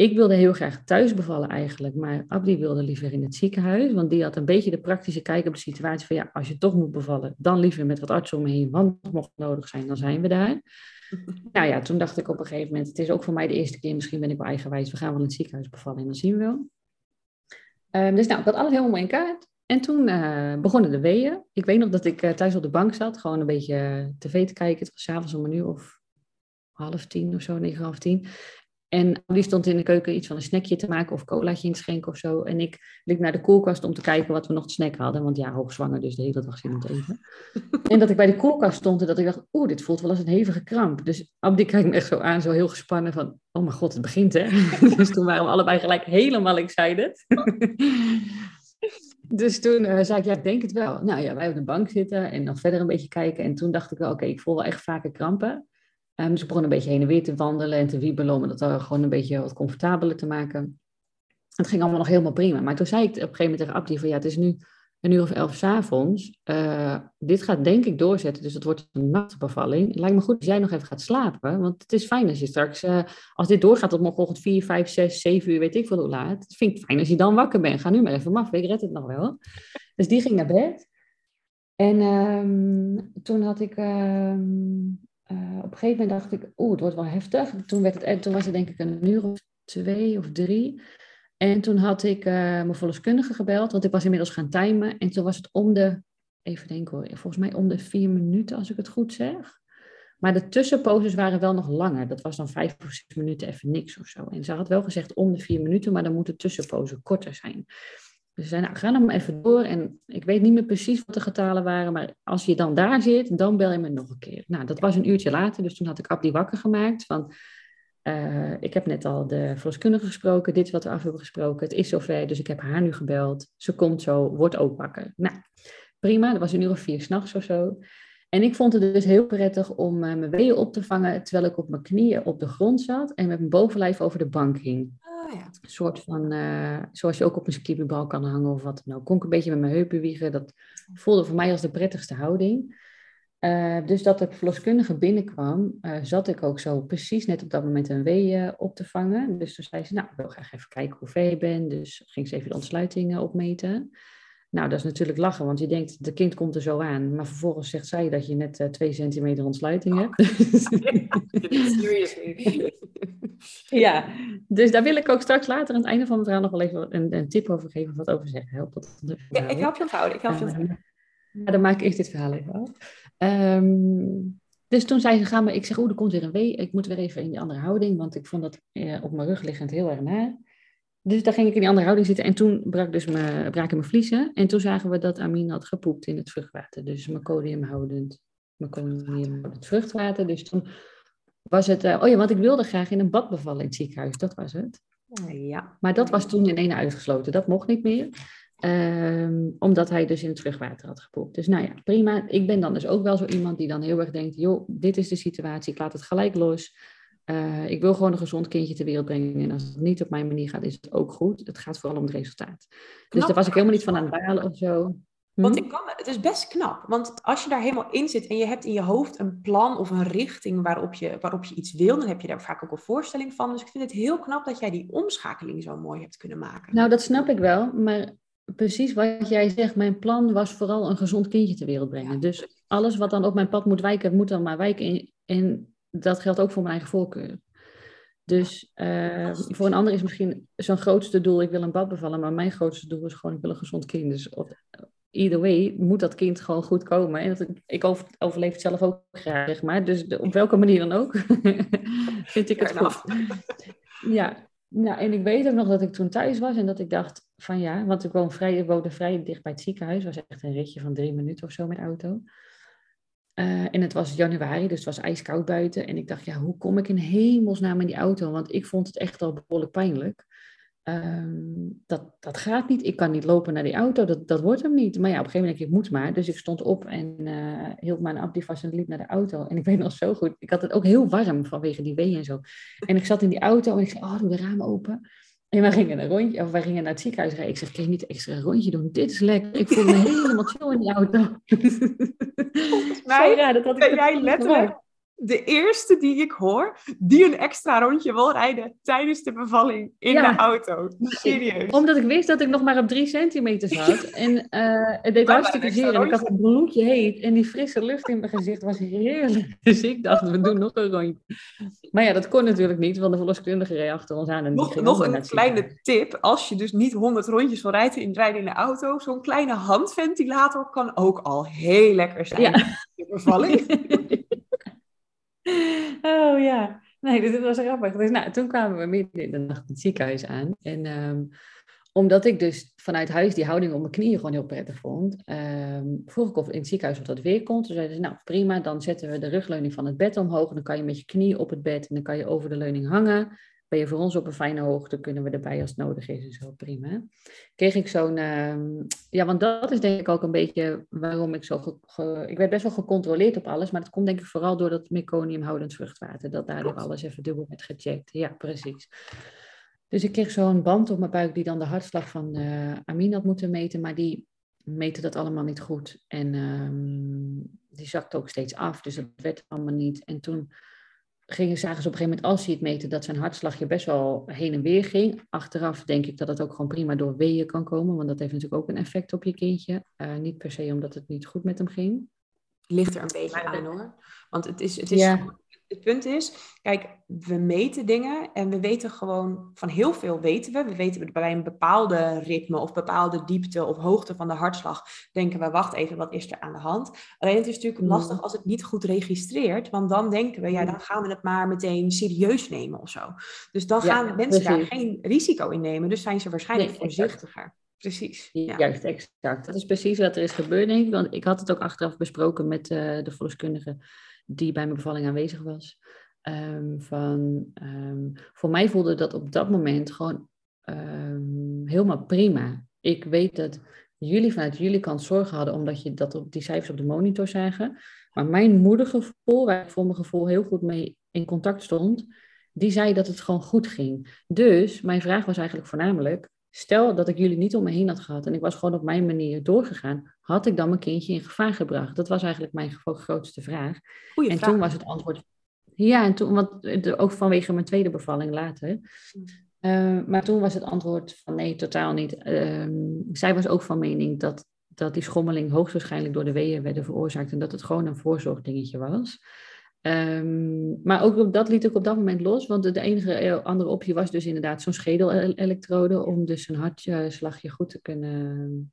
Ik wilde heel graag thuis bevallen eigenlijk, maar Abdi wilde liever in het ziekenhuis, want die had een beetje de praktische kijk op de situatie van ja, als je toch moet bevallen, dan liever met wat artsen om me heen, want mocht het nodig zijn, dan zijn we daar. nou ja, toen dacht ik op een gegeven moment, het is ook voor mij de eerste keer, misschien ben ik wel eigenwijs, we gaan wel in het ziekenhuis bevallen en dan zien we wel. Um, dus nou, ik had alles helemaal in kaart. En toen uh, begonnen de weeën. Ik weet nog dat ik uh, thuis op de bank zat, gewoon een beetje tv te kijken. Het was s'avonds om een uur of half tien of zo, negen, half tien. En die stond in de keuken iets van een snackje te maken of colaatje in te schenken of zo. En ik liep naar de koelkast om te kijken wat we nog te snacken hadden. Want ja, hoogzwanger, dus de hele dag zin om te eten. en dat ik bij de koelkast stond en dat ik dacht, oeh, dit voelt wel als een hevige kramp. Dus Abdi kijkt me echt zo aan, zo heel gespannen van, oh mijn god, het begint hè. dus toen waren we allebei gelijk helemaal excited. Dus toen uh, zei ik, ja, ik denk het wel. Nou ja, wij op de bank zitten en nog verder een beetje kijken. En toen dacht ik wel, oké, ik voel wel echt vaker krampen. Um, ik begon een beetje heen en weer te wandelen en te wiebelen om dat gewoon een beetje wat comfortabeler te maken. Het ging allemaal nog helemaal prima. Maar toen zei ik op een gegeven moment tegen Abdi van ja, het is nu een uur of elf s'avonds. Uh, dit gaat denk ik doorzetten, dus het wordt een nachtbevalling. Het lijkt me goed als jij nog even gaat slapen, want het is fijn als je straks, uh, als dit doorgaat tot morgenochtend 4, 5, 6, 7 uur, weet ik veel hoe laat. Het vind ik fijn als je dan wakker bent. Ga nu maar even maf, ik red het nog wel. Dus die ging naar bed. En um, toen had ik, um, uh, op een gegeven moment dacht ik, oeh, het wordt wel heftig. Toen, werd het, toen was het denk ik een uur of twee of drie. En toen had ik uh, mijn verloskundige gebeld, want ik was inmiddels gaan timen. En toen was het om de, even denken hoor, volgens mij om de vier minuten als ik het goed zeg. Maar de tussenposes waren wel nog langer. Dat was dan vijf of zes minuten even niks of zo. En ze had wel gezegd om de vier minuten, maar dan moet de tussenpose korter zijn. Ze zei, nou, ga dan maar even door. En ik weet niet meer precies wat de getalen waren, maar als je dan daar zit, dan bel je me nog een keer. Nou, dat was een uurtje later, dus toen had ik Abdi wakker gemaakt van... Uh, ik heb net al de verloskundige gesproken, dit is wat we af hebben gesproken. Het is zover, dus ik heb haar nu gebeld. Ze komt zo, wordt ook wakker. Nou, prima, dat was een uur of vier s'nachts of zo. En ik vond het dus heel prettig om uh, mijn weeën op te vangen terwijl ik op mijn knieën op de grond zat en met mijn bovenlijf over de bank hing. Oh. Een soort van, uh, zoals je ook op een skipperbal kan hangen of wat dan ook. Kon ik een beetje met mijn heupen wiegen. Dat voelde voor mij als de prettigste houding. Uh, dus dat de verloskundige binnenkwam, uh, zat ik ook zo precies net op dat moment een wee op te vangen. Dus toen zei ze, nou, ik wil graag even kijken hoe ver je bent. Dus ging ze even de ontsluitingen opmeten. Nou, dat is natuurlijk lachen, want je denkt, de kind komt er zo aan. Maar vervolgens zegt zij dat je net uh, twee centimeter ontsluiting hebt. ja, dus daar wil ik ook straks later aan het einde van het verhaal nog wel even een, een tip over geven, of wat over zeggen. Help dat ja, ik help je onthouden, ik help je onthouden. Ja, dan maak ik eerst dit verhaal even af. Um, dus toen zei ze, gaan we, ik zeg, oeh, er komt weer een wee. Ik moet weer even in die andere houding, want ik vond dat eh, op mijn rug liggend heel erg naar. Dus daar ging ik in die andere houding zitten en toen brak dus mijn, braken mijn vliezen. En toen zagen we dat Amin had gepoept in het vruchtwater. Dus meconium houdend, meconium houdend vruchtwater. Dus toen was het, uh, oh ja, want ik wilde graag in een bad bevallen in het ziekenhuis, dat was het. Ja. Maar dat was toen in ene uitgesloten, dat mocht niet meer. Um, omdat hij dus in het vruchtwater had gepoept. Dus nou ja, prima. Ik ben dan dus ook wel zo iemand die dan heel erg denkt, joh, dit is de situatie, ik laat het gelijk los. Uh, ik wil gewoon een gezond kindje ter wereld brengen. En als het niet op mijn manier gaat, is het ook goed. Het gaat vooral om het resultaat. dus daar was ik helemaal niet van aan het balen of zo. Hm? Want ik kan, het is best knap. Want als je daar helemaal in zit en je hebt in je hoofd een plan of een richting waarop je, waarop je iets wil, dan heb je daar vaak ook een voorstelling van. Dus ik vind het heel knap dat jij die omschakeling zo mooi hebt kunnen maken. Nou, dat snap ik wel. Maar precies wat jij zegt, mijn plan was vooral een gezond kindje ter wereld brengen. Dus alles wat dan op mijn pad moet wijken, moet dan maar wijken. En dat geldt ook voor mijn eigen voorkeur. Dus uh, voor een ander is misschien zo'n grootste doel, ik wil een bad bevallen, maar mijn grootste doel is gewoon, ik wil een gezond kind. Dus op, either way moet dat kind gewoon goed komen. En dat, ik overleef het zelf ook graag, zeg maar. Dus op welke manier dan ook, vind ik het goed. Ja, nou, en ik weet ook nog dat ik toen thuis was en dat ik dacht van ja, want ik woon vrij, ik woonde vrij dicht bij het ziekenhuis. Was echt een ritje van drie minuten of zo met auto. Uh, en het was januari, dus het was ijskoud buiten. En ik dacht, ja, hoe kom ik in hemelsnaam in die auto? Want ik vond het echt al behoorlijk pijnlijk. Um, dat, dat gaat niet. Ik kan niet lopen naar die auto. Dat, dat wordt hem niet. Maar ja, op een gegeven moment denk ik, ik moet maar. Dus ik stond op en uh, hield mijn Abdi vast en liep naar de auto. En ik weet nog zo goed. Ik had het ook heel warm vanwege die wee en zo. En ik zat in die auto en ik zei, oh, doe de ramen open. En wij gingen een rondje, of wij gingen naar het ziekenhuis rijden. Ik zeg, kan je niet extra een rondje doen? Dit is lekker. Ik voel me helemaal chill in die auto. Volgens mij ja, dat had ik ben jij letterlijk de eerste die ik hoor die een extra rondje wil rijden tijdens de bevalling in de auto. Serieus. Omdat ik wist dat ik nog maar op drie centimeter zat. En uh, het deed hartstikke zeer. En ik had een bloedje heet. En die frisse lucht in mijn gezicht was heerlijk. Dus ik dacht, we doen nog een rondje. Maar ja, dat kon natuurlijk niet, want de verloskundige reed achter ons aan. En nog nog een kleine tip. Als je dus niet 100 rondjes wil rijden in, rijden in de auto, zo'n kleine handventilator kan ook al heel lekker zijn. Ja. De bevalling. Oh ja. Nee, dat was grappig. Dus nou, toen kwamen we midden in de nacht het ziekenhuis aan. En ehm, omdat ik dus vanuit huis die houding op mijn knieën gewoon heel prettig vond, ehm, vroeg ik of in het ziekenhuis of dat weer kon. Toen zeiden ze, nou prima, dan zetten we de rugleuning van het bed omhoog. Dan kan je met je knie op het bed en dan kan je over de leuning hangen. Ben je voor ons op een fijne hoogte, kunnen we erbij als het nodig is. Dus wel prima. Kreeg ik zo'n, ehm, ja, want dat is denk ik ook een beetje waarom ik zo, ik werd best wel gecontroleerd op alles. Maar dat komt denk ik vooral door dat meconiumhoudend vruchtwater. Dat daardoor alles even dubbel werd gecheckt. Ja, precies. Dus ik kreeg zo'n band op mijn buik die dan de hartslag van uh, Amin had moeten meten, maar die meten dat allemaal niet goed. En um, die zakte ook steeds af, dus dat werd allemaal niet. En toen gingen, zagen ze op een gegeven moment, als hij het meten, dat zijn hartslagje best wel heen en weer ging. Achteraf denk ik dat het ook gewoon prima door weeën kan komen, want dat heeft natuurlijk ook een effect op je kindje. Uh, niet per se omdat het niet goed met hem ging. Ligt er een beetje aan hoor. Want het is, het is ja het punt is, kijk, we meten dingen en we weten gewoon van heel veel weten we. We weten bij een bepaalde ritme of bepaalde diepte of hoogte van de hartslag, denken we, wacht even, wat is er aan de hand? Alleen het is natuurlijk mm. lastig als het niet goed registreert, want dan denken we, ja, dan gaan we het maar meteen serieus nemen of zo. Dus dan gaan mensen daar geen risico in nemen, dus zijn ze waarschijnlijk voorzichtiger. Precies. Ja. Juist, exact. Dat is precies wat er is gebeurd, denk ik. Want ik had het ook achteraf besproken met uh, de volkskundige die bij mijn bevalling aanwezig was. Ehm, van, ehm, voor mij voelde dat op dat moment gewoon um, helemaal prima. Ik weet dat jullie vanuit jullie kant zorgen hadden, omdat je dat op die cijfers op de monitor zagen. Maar mijn moedergevoel, waar ik voor mijn gevoel heel goed mee in contact stond, die zei dat het gewoon goed ging. Dus mijn vraag was eigenlijk voornamelijk, Stel dat ik jullie niet om me heen had gehad en ik was gewoon op mijn manier doorgegaan, had ik dan mijn kindje in gevaar gebracht? Dat was eigenlijk mijn grootste vraag. Goeie en vraag. toen was het antwoord. Ja, en toen, want ook vanwege mijn tweede bevalling later. Uh, maar toen was het antwoord van nee, totaal niet. Uh, zij was ook van mening dat, dat die schommeling hoogstwaarschijnlijk door de weeën werden veroorzaakt en dat het gewoon een voorzorgdingetje was. Um, maar ook dat liet ik op dat moment los, want de enige eh, andere optie was dus inderdaad zo'n schedelelektrode om dus een hartslagje goed te kunnen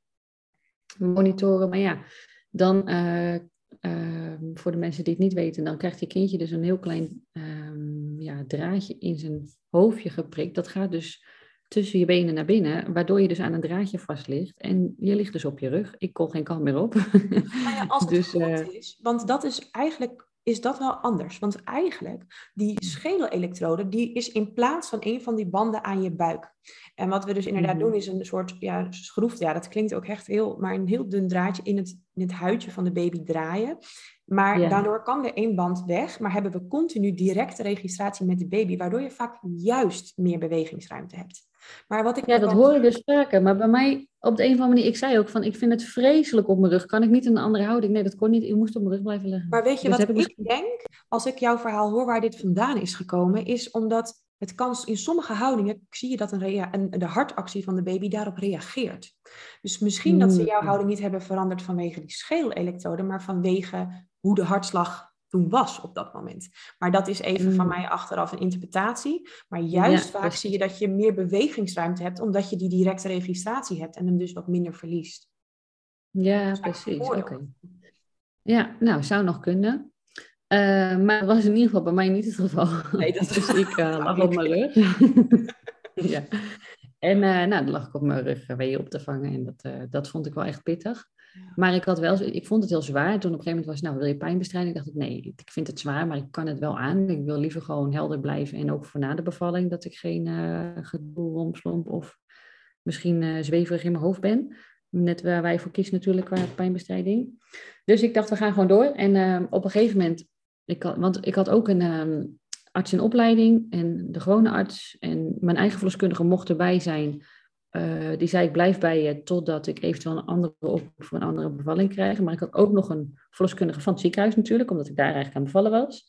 monitoren. Maar ja, dan uh, uh, voor de mensen die het niet weten, dan krijgt je kindje dus een heel klein um, ja, draadje in zijn hoofdje geprikt. Dat gaat dus tussen je benen naar binnen, waardoor je dus aan een draadje vast ligt. En je ligt dus op je rug. Ik kon geen kant meer op. Maar ja, als het dus, goed is, want dat is eigenlijk is dat wel anders. Want eigenlijk, die schedelelektrode, die is in plaats van een van die banden aan je buik. En wat we dus inderdaad mhm. doen, is een soort ja, schroef. Ja, dat klinkt ook echt heel, maar een heel dun draadje in het, in het huidje van de baby draaien. Maar daardoor kan er één band weg, maar hebben we continu directe registratie met de baby, waardoor je vaak juist meer bewegingsruimte hebt. Maar wat ik ja, dat hoor je dus vaker. Maar bij mij op de een of andere manier, ik zei ook van, ik vind het vreselijk op mijn rug. Kan ik niet in een andere houding? Nee, dat kon niet. Ik moest op mijn rug blijven liggen. Maar weet je dus wat ik, ik denk, als ik jouw verhaal hoor waar dit vandaan is gekomen, is omdat het kan in sommige houdingen, zie je dat een, een de hartactie van de baby daarop reageert. Dus misschien dat ze jouw hmm. houding niet hebben veranderd vanwege die schedelelektrode, maar vanwege hoe de hartslag toen was op dat moment. Maar dat is even van mm. mij achteraf een interpretatie. Maar juist vaak zie je dat je meer bewegingsruimte hebt, omdat je die directe registratie hebt en hem dus wat minder verliest. Ja, precies. Oké. Ja, nou, zou nog kunnen. Uh, maar dat was in ieder geval bij mij niet het geval. Nee, dat is dus ik uh, lag op mijn rug. ja. En uh, nou, dan lag ik op mijn rug weer op te vangen. En dat, dat vond ik wel echt pittig. Maar ik, had wel, ik vond het heel zwaar. Toen op een gegeven moment was nou, wil je pijnbestrijding? dacht ik, nee, ik vind het zwaar, maar ik kan het wel aan. Ik wil liever gewoon helder blijven. En ook voor na de bevalling, dat ik geen gedoe romslomp of misschien zweverig in mijn hoofd ben. Net waar wij voor kiezen natuurlijk qua pijnbestrijding. Dus ik dacht, we gaan gewoon door. En uh, op een gegeven moment, ik had, want ik had ook een um, arts in opleiding en de gewone arts. En mijn eigen verloskundige mocht erbij zijn uh, die zei, ik blijf bij je totdat ik eventueel een andere oproep voor een andere bevalling krijg. Maar ik had ook nog een verloskundige van het ziekenhuis natuurlijk, omdat ik daar eigenlijk aan bevallen was.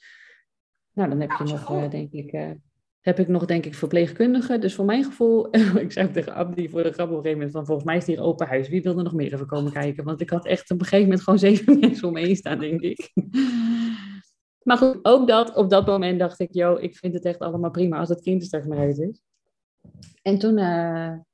Nou, dan heb je nog, uh, denk ik, uh, heb ik nog, denk ik, verpleegkundige. Dus voor mijn gevoel, ik zei tegen Abdi voor de grap op een gegeven moment van, volgens mij is het hier open huis. Wie wil er nog meer even komen kijken? Want ik had echt op een gegeven moment gewoon zeven mensen om me heen staan, denk ik. Maar goed, ook dat, op dat moment dacht ik, joh, ik vind het echt allemaal prima als het kind er maar is. En toen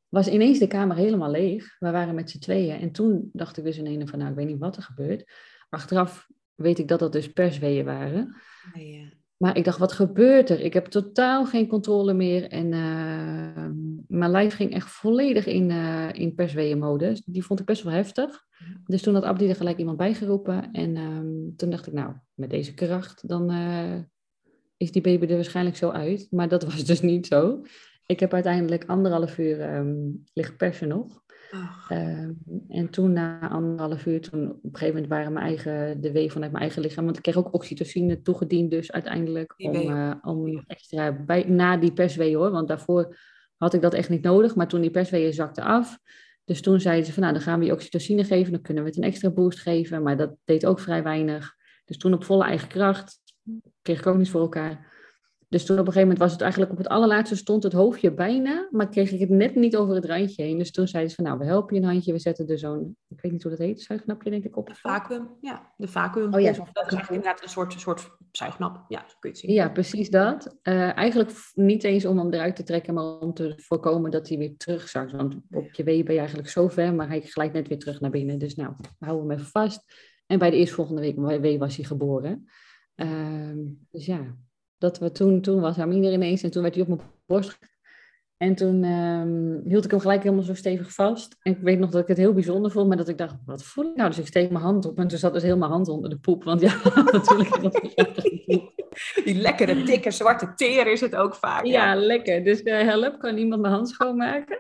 was ineens de kamer helemaal leeg. We waren met z'n tweeën. En toen dacht ik dus in een van, nou, ik weet niet wat er gebeurt. Achteraf weet ik dat dat dus persweeën waren. Oh, ja. Maar ik dacht, wat gebeurt er? Ik heb totaal geen controle meer. En uh, mijn lijf ging echt volledig in, uh, in persweeënmodus. Die vond ik best wel heftig. Dus toen had Abdi er gelijk iemand bijgeroepen. En um, toen dacht ik, nou, met deze kracht, dan uh, is die baby er waarschijnlijk zo uit. Maar dat was dus niet zo. Ik heb uiteindelijk anderhalf uur um, liggen persen nog. Uh, en toen na anderhalf uur, toen op een gegeven moment waren mijn eigen, de wee vanuit mijn eigen lichaam, want ik kreeg ook oxytocine toegediend dus uiteindelijk om, uh, om extra, bij, na die perswee hoor, want daarvoor had ik dat echt niet nodig, maar toen die persweeën zakte af, dus toen zeiden ze van nou dan gaan we je oxytocine geven, dan kunnen we het een extra boost geven, maar dat deed ook vrij weinig. Dus toen op volle eigen kracht, kreeg ik ook niets voor elkaar. Dus toen op een gegeven moment was het eigenlijk op het allerlaatste stond het hoofdje bijna, maar kreeg ik het net niet over het randje heen. Dus toen zeiden ze van nou, we helpen je een handje, we zetten er zo'n, ik weet niet hoe dat heet, zuignapje denk ik op. De vacuüm, ja, de vacuüm. Oh ja, dat is eigenlijk inderdaad een soort, soort zuignap, ja, zo kun je het zien. Ja, precies dat. Uh, eigenlijk niet eens om hem eruit te trekken, maar om te voorkomen dat hij weer terugzakt. Want op je wee ben je eigenlijk zo ver, maar hij glijdt net weer terug naar binnen. Dus nou, we houden hem even vast. En bij de eerstvolgende week wee was hij geboren. Uh, dus ja, dat we toen, toen was Amine er ineens en toen werd hij op mijn borst. En toen um, hield ik hem gelijk helemaal zo stevig vast. En ik weet nog dat ik het heel bijzonder vond, maar dat ik dacht, wat voel ik nou? Dus ik steek mijn hand op en toen zat dus mijn hand onder de poep. Want ja, natuurlijk. Die lekkere, dikke, zwarte teer is het ook vaak. Ja, lekker. Dus uh, help, kan iemand mijn hand schoonmaken?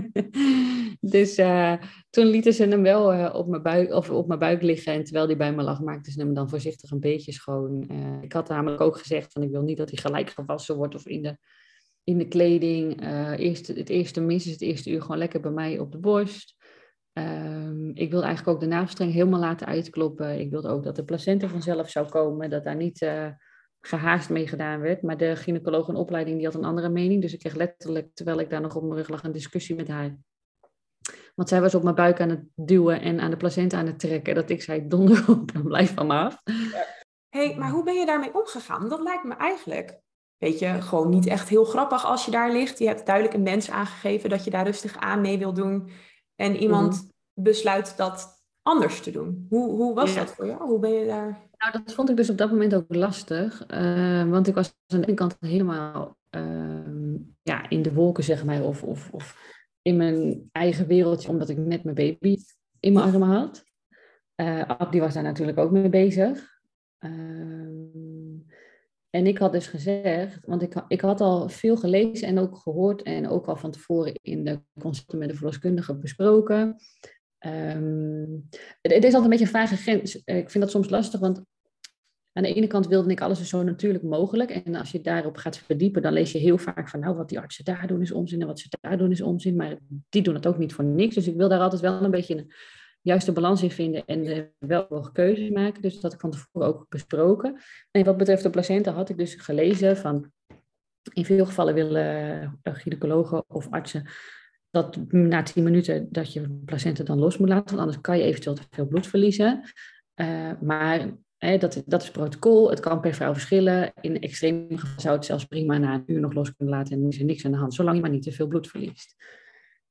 dus uh, toen lieten ze hem wel uh, op, mijn buik, of op mijn buik liggen. En terwijl hij bij me lag, maakten ze hem dan voorzichtig een beetje schoon. ik had namelijk ook gezegd, van ik wil niet dat hij gelijk gewassen wordt of in de, in de kleding. eerst, het eerste, minstens het eerste uur gewoon lekker bij mij op de borst. Um, ik wilde eigenlijk ook de navelstreng helemaal laten uitkloppen. Ik wilde ook dat de placenta vanzelf zou komen, dat daar niet uh, gehaast mee gedaan werd. Maar de gynaecoloog in opleiding die had een andere mening. Dus ik kreeg letterlijk, terwijl ik daar nog op mijn rug lag, een discussie met haar. Want zij was op mijn buik aan het duwen en aan de placenta aan het trekken. Dat ik zei, donder op blijf van me af. hey, maar hoe ben je daarmee omgegaan? Dat lijkt me eigenlijk, weet je, gewoon niet echt heel grappig als je daar ligt. Je hebt duidelijk een mens aangegeven dat je daar rustig aan mee wil doen. En iemand mm-hmm. besluit dat anders te doen. Hoe, hoe was ja. dat voor jou? Hoe ben je daar? Nou, dat vond ik dus op dat moment ook lastig. Uh, want ik was aan de ene kant helemaal uh, ja, in de wolken, zeg maar. Of, of, of in mijn eigen wereldje, omdat ik net mijn baby in mijn armen had. Uh, Abdi was daar natuurlijk ook mee bezig. En ik had dus gezegd, want ik, ik had al veel gelezen en ook gehoord en ook al van tevoren in de consulten met de verloskundige besproken. Um, het, is altijd een beetje een vage grens. Ik vind dat soms lastig, want aan de ene kant wilde ik alles zo natuurlijk mogelijk. En als je daarop gaat verdiepen, dan lees je heel vaak van, nou, wat die artsen daar doen is onzin en wat ze daar doen is onzin. Maar die doen het ook niet voor niks. Dus ik wil daar altijd wel een beetje juiste balans in vinden en uh, wel keuzes maken. Dus dat had ik van tevoren ook besproken. En wat betreft de placenta had ik dus gelezen van in veel gevallen willen gynaecologen of artsen dat na 10 minuten dat je placenta dan los moet laten, want anders kan je eventueel te veel bloed verliezen. Uh, maar dat, dat is protocol. Het kan per vrouw verschillen. In extreme gevallen zou het zelfs prima na een uur nog los kunnen laten en is er niks aan de hand, zolang je maar niet te veel bloed verliest.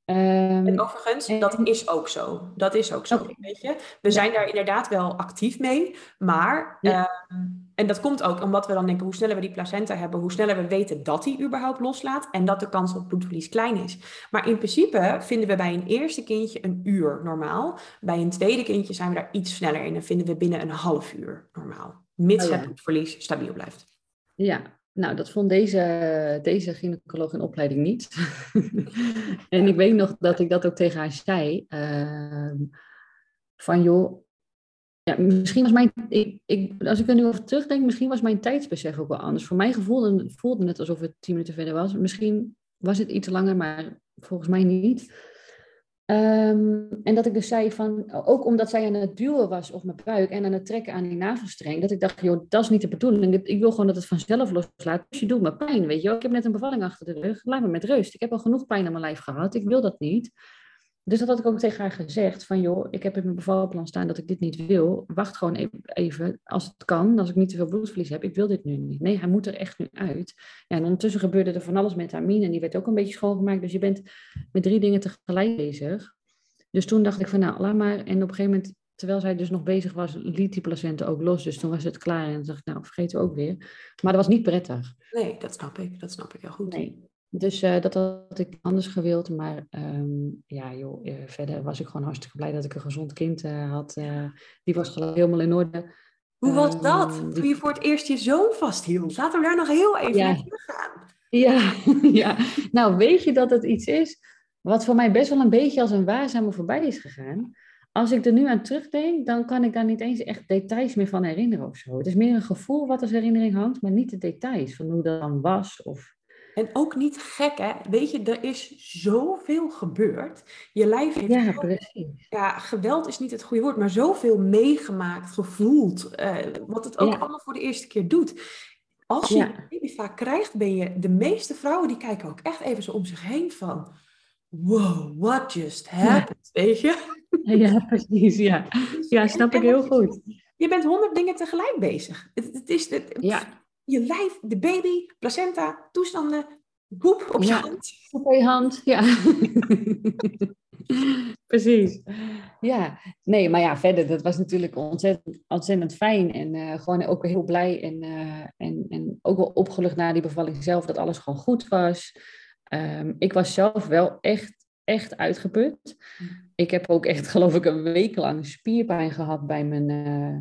Um, en overigens, en... dat is ook zo. Dat is ook zo, okay. weet je. We zijn daar inderdaad wel actief mee, maar... Ja. Uh, en dat komt ook omdat we dan denken, hoe sneller we die placenta hebben, hoe sneller we weten dat die überhaupt loslaat en dat de kans op bloedverlies klein is. Maar in principe vinden we bij een eerste kindje een uur normaal. Bij een tweede kindje zijn we daar iets sneller in en vinden we binnen een half uur normaal. Mits oh ja. het bloedverlies stabiel blijft. Ja, nou, dat vond deze, deze gynaecoloog in opleiding niet. en ik weet nog dat ik dat ook tegen haar zei. Uh, van joh, ja, misschien was mijn, ik, ik, als ik er nu over terugdenk, misschien was mijn tijdsbesef ook wel anders. Voor mij gevoelde, voelde het alsof het tien minuten verder was. Misschien was het iets langer, maar volgens mij niet. Um, en dat ik dus zei van, ook omdat zij aan het duwen was op mijn buik en aan het trekken aan die navelstreng, dat ik dacht, joh, dat is niet de bedoeling. Ik wil gewoon dat het vanzelf loslaat. Dus je doet me pijn, weet je. Ik heb net een bevalling achter de rug. Laat me met rust. Ik heb al genoeg pijn aan mijn lijf gehad. Ik wil dat niet. Dus dat had ik ook tegen haar gezegd. Van joh, ik heb in mijn bevalplan staan dat ik dit niet wil. Wacht gewoon even, als het kan, als ik niet te veel bloedverlies heb. Ik wil dit nu niet. Nee, hij moet er echt nu uit. Ja, en ondertussen gebeurde er van alles met Amine. En die werd ook een beetje schoongemaakt. Dus je bent met drie dingen tegelijk bezig. Dus toen dacht ik van nou, laat maar. En op een gegeven moment terwijl zij dus nog bezig was, liet die placenta ook los. Dus toen was het klaar en dan dacht ik, nou, vergeet we ook weer. Maar dat was niet prettig. Nee, dat snap ik. Dat snap ik heel goed. Nee. Dus uh, dat had ik anders gewild. Maar um, ja, joh, uh, verder was ik gewoon hartstikke blij dat ik een gezond kind uh, had. die was gewoon helemaal in orde. Hoe was um, dat? Toen je voor het eerst je zoon vasthield. Laten we daar nog heel even ja. naar gaan. Ja, ja, nou weet je dat het iets is wat voor mij best wel een beetje als een waarzame voorbij is gegaan. Als ik er nu aan terugdenk, dan kan ik daar niet eens echt details meer van herinneren of zo. Het is meer een gevoel wat als herinnering hangt, maar niet de details van hoe dat dan was of en ook niet gek, hè? Weet je, er is zoveel gebeurd. Je lijf heeft. Ja, precies. Ja, geweld is niet het goede woord, maar zoveel meegemaakt, gevoeld. Uh, wat het ook allemaal voor de eerste keer doet. Als je ja. baby vaak krijgt, ben je. De meeste vrouwen die kijken ook echt even zo om zich heen van. Wow, what just happened? Ja. Weet je? Ja, precies. Ja, ja snap ik heel goed. Je bent honderd dingen tegelijk bezig. Het, het is. Het, ja je lijf, de baby, placenta, toestanden, boep op je ja, hand. Op je hand, ja. Precies. Ja, nee, maar ja, verder, dat was natuurlijk ontzettend, ontzettend fijn en uh, gewoon ook heel blij en, uh, en, en ook wel opgelucht na die bevalling zelf, dat alles gewoon goed was. Um, ik was zelf wel echt, echt uitgeput. Ik heb ook echt, geloof ik, een week lang spierpijn gehad bij mijn, uh,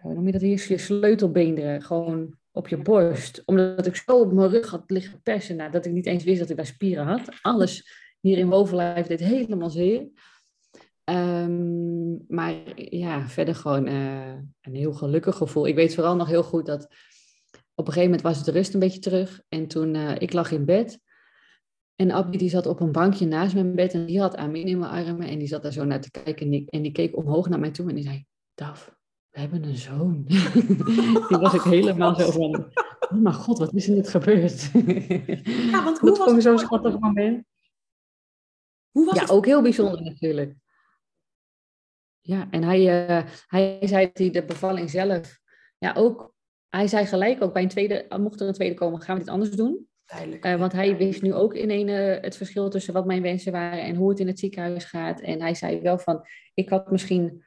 hoe noem je dat hier, je sleutelbeenderen. Gewoon op je borst. Omdat ik zo op mijn rug had liggen persen, nou, dat ik niet eens wist dat ik daar spieren had. Alles hier in bovenlijf deed helemaal zeer. Um, maar ja, verder gewoon uh, een heel gelukkig gevoel. Ik weet vooral nog heel goed dat op een gegeven moment was de rust een beetje terug. En toen, uh, ik lag in bed. En Abby die zat op een bankje naast mijn bed en die had Amin in mijn armen. En die zat daar zo naar te kijken en die keek omhoog naar mij toe en die zei, Daf, we hebben een zoon. Die was ik helemaal zo van, oh mijn god, wat is er net gebeurd? Ja, want hoe dat was zo'n schattig moment. Hoe was ja, het? ook heel bijzonder natuurlijk. Ja, en hij, uh, hij zei hij de bevalling zelf, ja ook, hij zei gelijk ook bij een tweede, mocht er een tweede komen, gaan we dit anders doen. Uh, want hij wist nu ook in een, uh, het verschil tussen wat mijn wensen waren en hoe het in het ziekenhuis gaat. En hij zei wel van, ik had misschien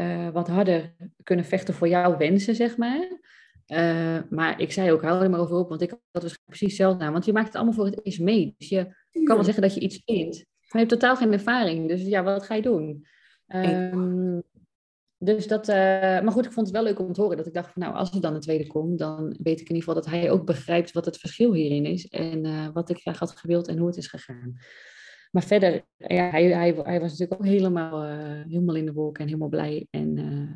uh, wat harder kunnen vechten voor jouw wensen, zeg maar. Uh, maar ik zei ook, hou er maar over op, want ik had waarschijnlijk precies hetzelfde aan. Want je maakt het allemaal voor het eerst mee. Dus je kan wel zeggen dat je iets vindt. Maar je hebt totaal geen ervaring. Dus ja, wat ga je doen? Um, dus dat, uh, maar goed, ik vond het wel leuk om te horen. Dat ik dacht van, nou, als er dan een tweede komt, dan weet ik in ieder geval dat hij ook begrijpt wat het verschil hierin is. En wat ik graag had gewild en hoe het is gegaan. Maar verder, ja, hij, hij, was natuurlijk ook helemaal, uh, helemaal in de wolken en helemaal blij. En uh,